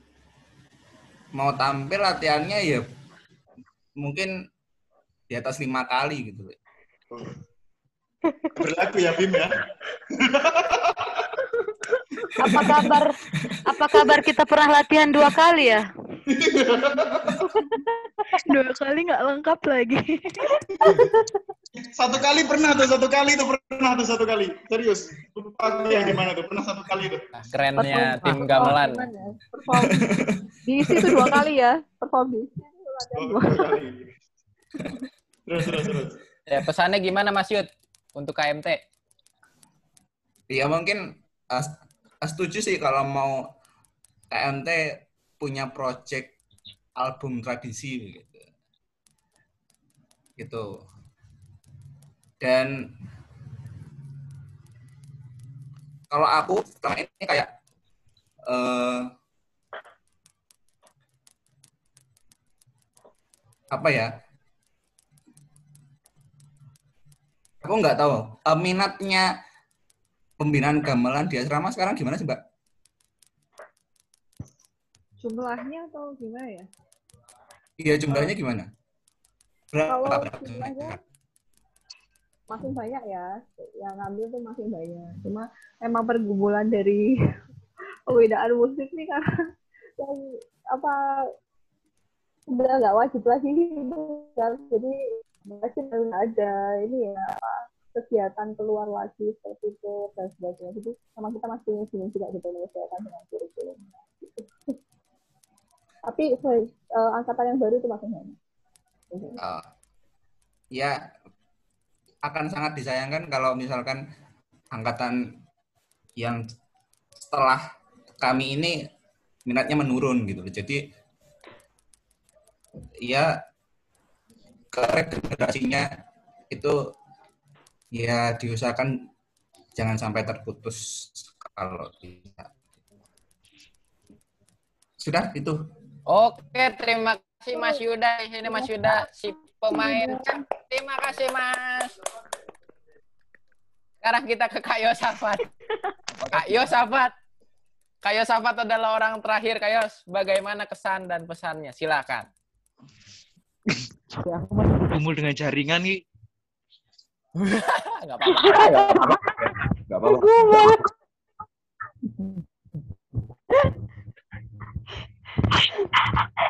mau tampil latihannya ya mungkin di atas lima kali gitu Berlaku ya, Bim ya. Apa kabar? Apa kabar kita pernah latihan dua kali ya? Dua kali nggak lengkap lagi. Satu kali pernah tuh, satu kali tuh pernah tuh satu kali. Serius. Lupa yang gimana tuh, pernah satu kali tuh. Nah, kerennya Perform- tim perform gamelan. gimana ya? perform di situ dua kali ya perform di Oh, dua dua kali. Terus, terus, terus. Ya, pesannya gimana, Mas Yud? Untuk KMT? Ya mungkin uh, setuju sih kalau mau KMT punya project album tradisi gitu. Gitu. Dan kalau aku selama ini kayak eh apa ya? Aku nggak tahu eh, minatnya pembinaan gamelan di asrama sekarang gimana sih, Mbak? jumlahnya atau gimana ya Iya, jumlahnya gimana? Berapa? kalau berapa? jumlahnya makin banyak ya yang ngambil tuh makin banyak cuma emang pergumulan dari pembedaan musik nih karena yang apa udah nggak wajib lagi gitu kan jadi masih ada ini ya kegiatan keluar lagi seperti itu dan sebagainya. Jadi sama kita masih bingung juga gitu menyesuaikan dengan kurikulum. Gitu. Tapi uh, angkatan yang baru itu masih sama. Uh, ya akan sangat disayangkan kalau misalkan angkatan yang setelah kami ini minatnya menurun gitu. Jadi ya keregenerasinya itu ya diusahakan jangan sampai terputus kalau bisa. Sudah itu. Oke, terima kasih Mas Yuda. Di sini Mas Yuda si pemain. Terima kasih Mas. Sekarang kita ke Kak Yosafat. Kak Yosafat. Kak Yosafat adalah orang terakhir. Kak Yos, bagaimana kesan dan pesannya? Silakan. Ya, aku masih bergumul dengan jaringan nih. Gak apa-apa. Gak apa-apa.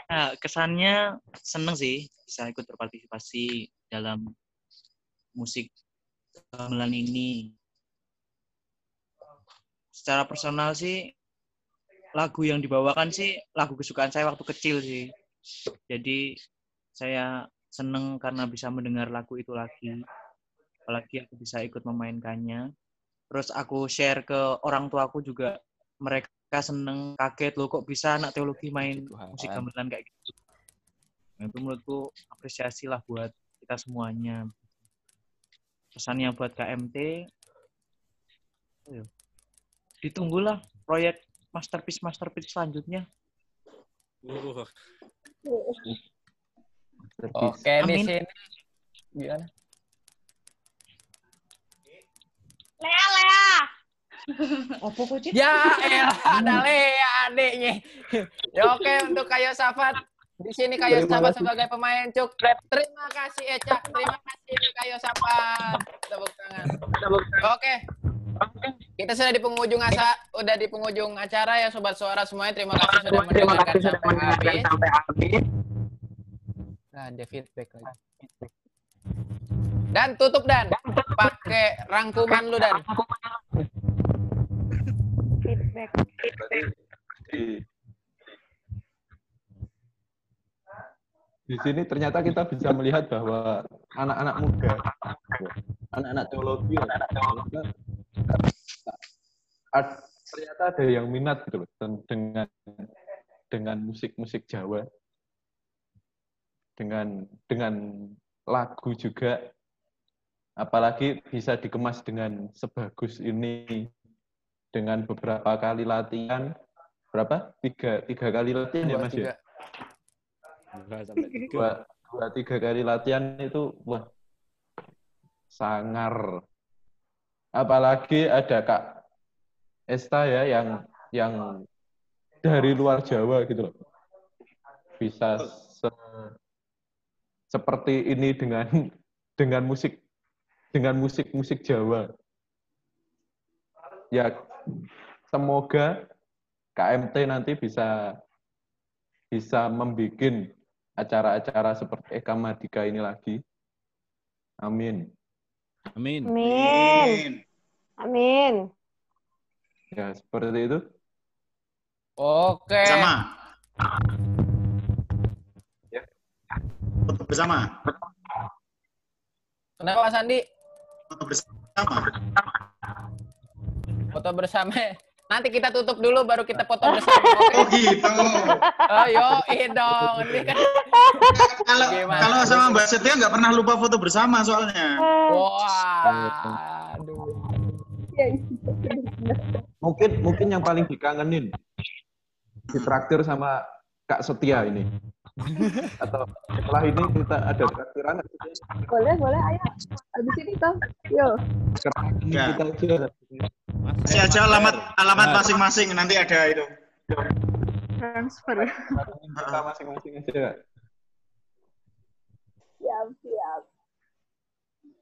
Nah, kesannya seneng sih bisa ikut berpartisipasi dalam musik gamelan ini. Secara personal sih lagu yang dibawakan sih lagu kesukaan saya waktu kecil sih. Jadi saya seneng karena bisa mendengar lagu itu lagi. Apalagi aku bisa ikut memainkannya. Terus aku share ke orang tuaku juga mereka seneng kaget loh kok bisa anak teologi main musik gamelan kayak gitu. Nah, itu menurutku apresiasi lah buat kita semuanya. Pesannya buat KMT, ayo, ditunggulah proyek masterpiece masterpiece selanjutnya. Uh. Oke, di sini gimana? Lea, Lea. Apa kok, Cid? Ya, elah, ada Lea adiknya. ya oke, untuk Kayo Safat. Di sini Kayo Safat sebagai pemain cuk. Terima kasih Eca. Terima kasih Kayo Safat. Tepuk tangan. Oke. Kita sudah di penghujung asa, udah di penghujung acara ya sobat suara semuanya. Terima kasih sudah mendengarkan sampai habis. Nah, ada feedback lagi. Dan tutup dan pakai rangkuman lu dan. Feedback. Di, di sini ternyata kita bisa melihat bahwa anak-anak muda, anak-anak teologi, anak-anak teologi, ternyata ada yang minat gitu loh dengan dengan musik-musik Jawa dengan dengan lagu juga apalagi bisa dikemas dengan sebagus ini dengan beberapa kali latihan. Berapa? Tiga tiga kali latihan ya mas ya? dua, dua tiga kali latihan itu wah sangar. Apalagi ada kak Esta ya yang yang dari luar Jawa gitu loh. Bisa se, seperti ini dengan dengan musik dengan musik musik Jawa. Ya semoga KMT nanti bisa bisa membuat acara-acara seperti Eka Madika ini lagi. Amin. Amin. Amin. Amin. Ya, seperti itu. Oke. Sama. Foto bersama. Kenapa Mas Andi? Foto bersama. Foto bersama. Nanti kita tutup dulu baru kita foto bersama. Oke. Oh gitu. Oh yo, dong. Ini kan Kalau Gimana? kalau sama Mbak Setia nggak pernah lupa foto bersama soalnya. Wah. Aduh. Mungkin mungkin yang paling dikangenin ditraktir sama Kak Setia ini. Atau setelah ini kita ada sih? Boleh, boleh, ayo. Habis ini toh. Yo. Ya. kita aja Kasih aja alamat alamat masing-masing nanti ada itu. Transfer. kita masing-masing aja. Siap,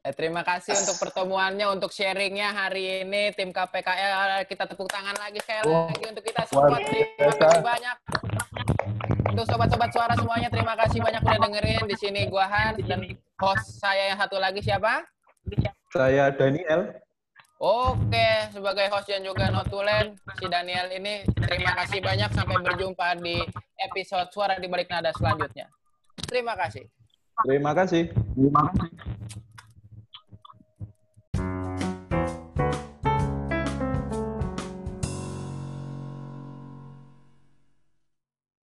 Eh, terima kasih untuk pertemuannya, untuk sharingnya hari ini tim KPKL kita tepuk tangan lagi sekali Wah, lagi untuk kita semua. Terima kasih banyak. Untuk sobat-sobat suara semuanya terima kasih banyak udah dengerin di sini gua Han dan host saya yang satu lagi siapa? Saya Daniel. Oke, sebagai host dan juga notulen, si Daniel ini terima kasih banyak sampai berjumpa di episode Suara di Balik Nada selanjutnya. Terima kasih. Terima kasih. Terima kasih.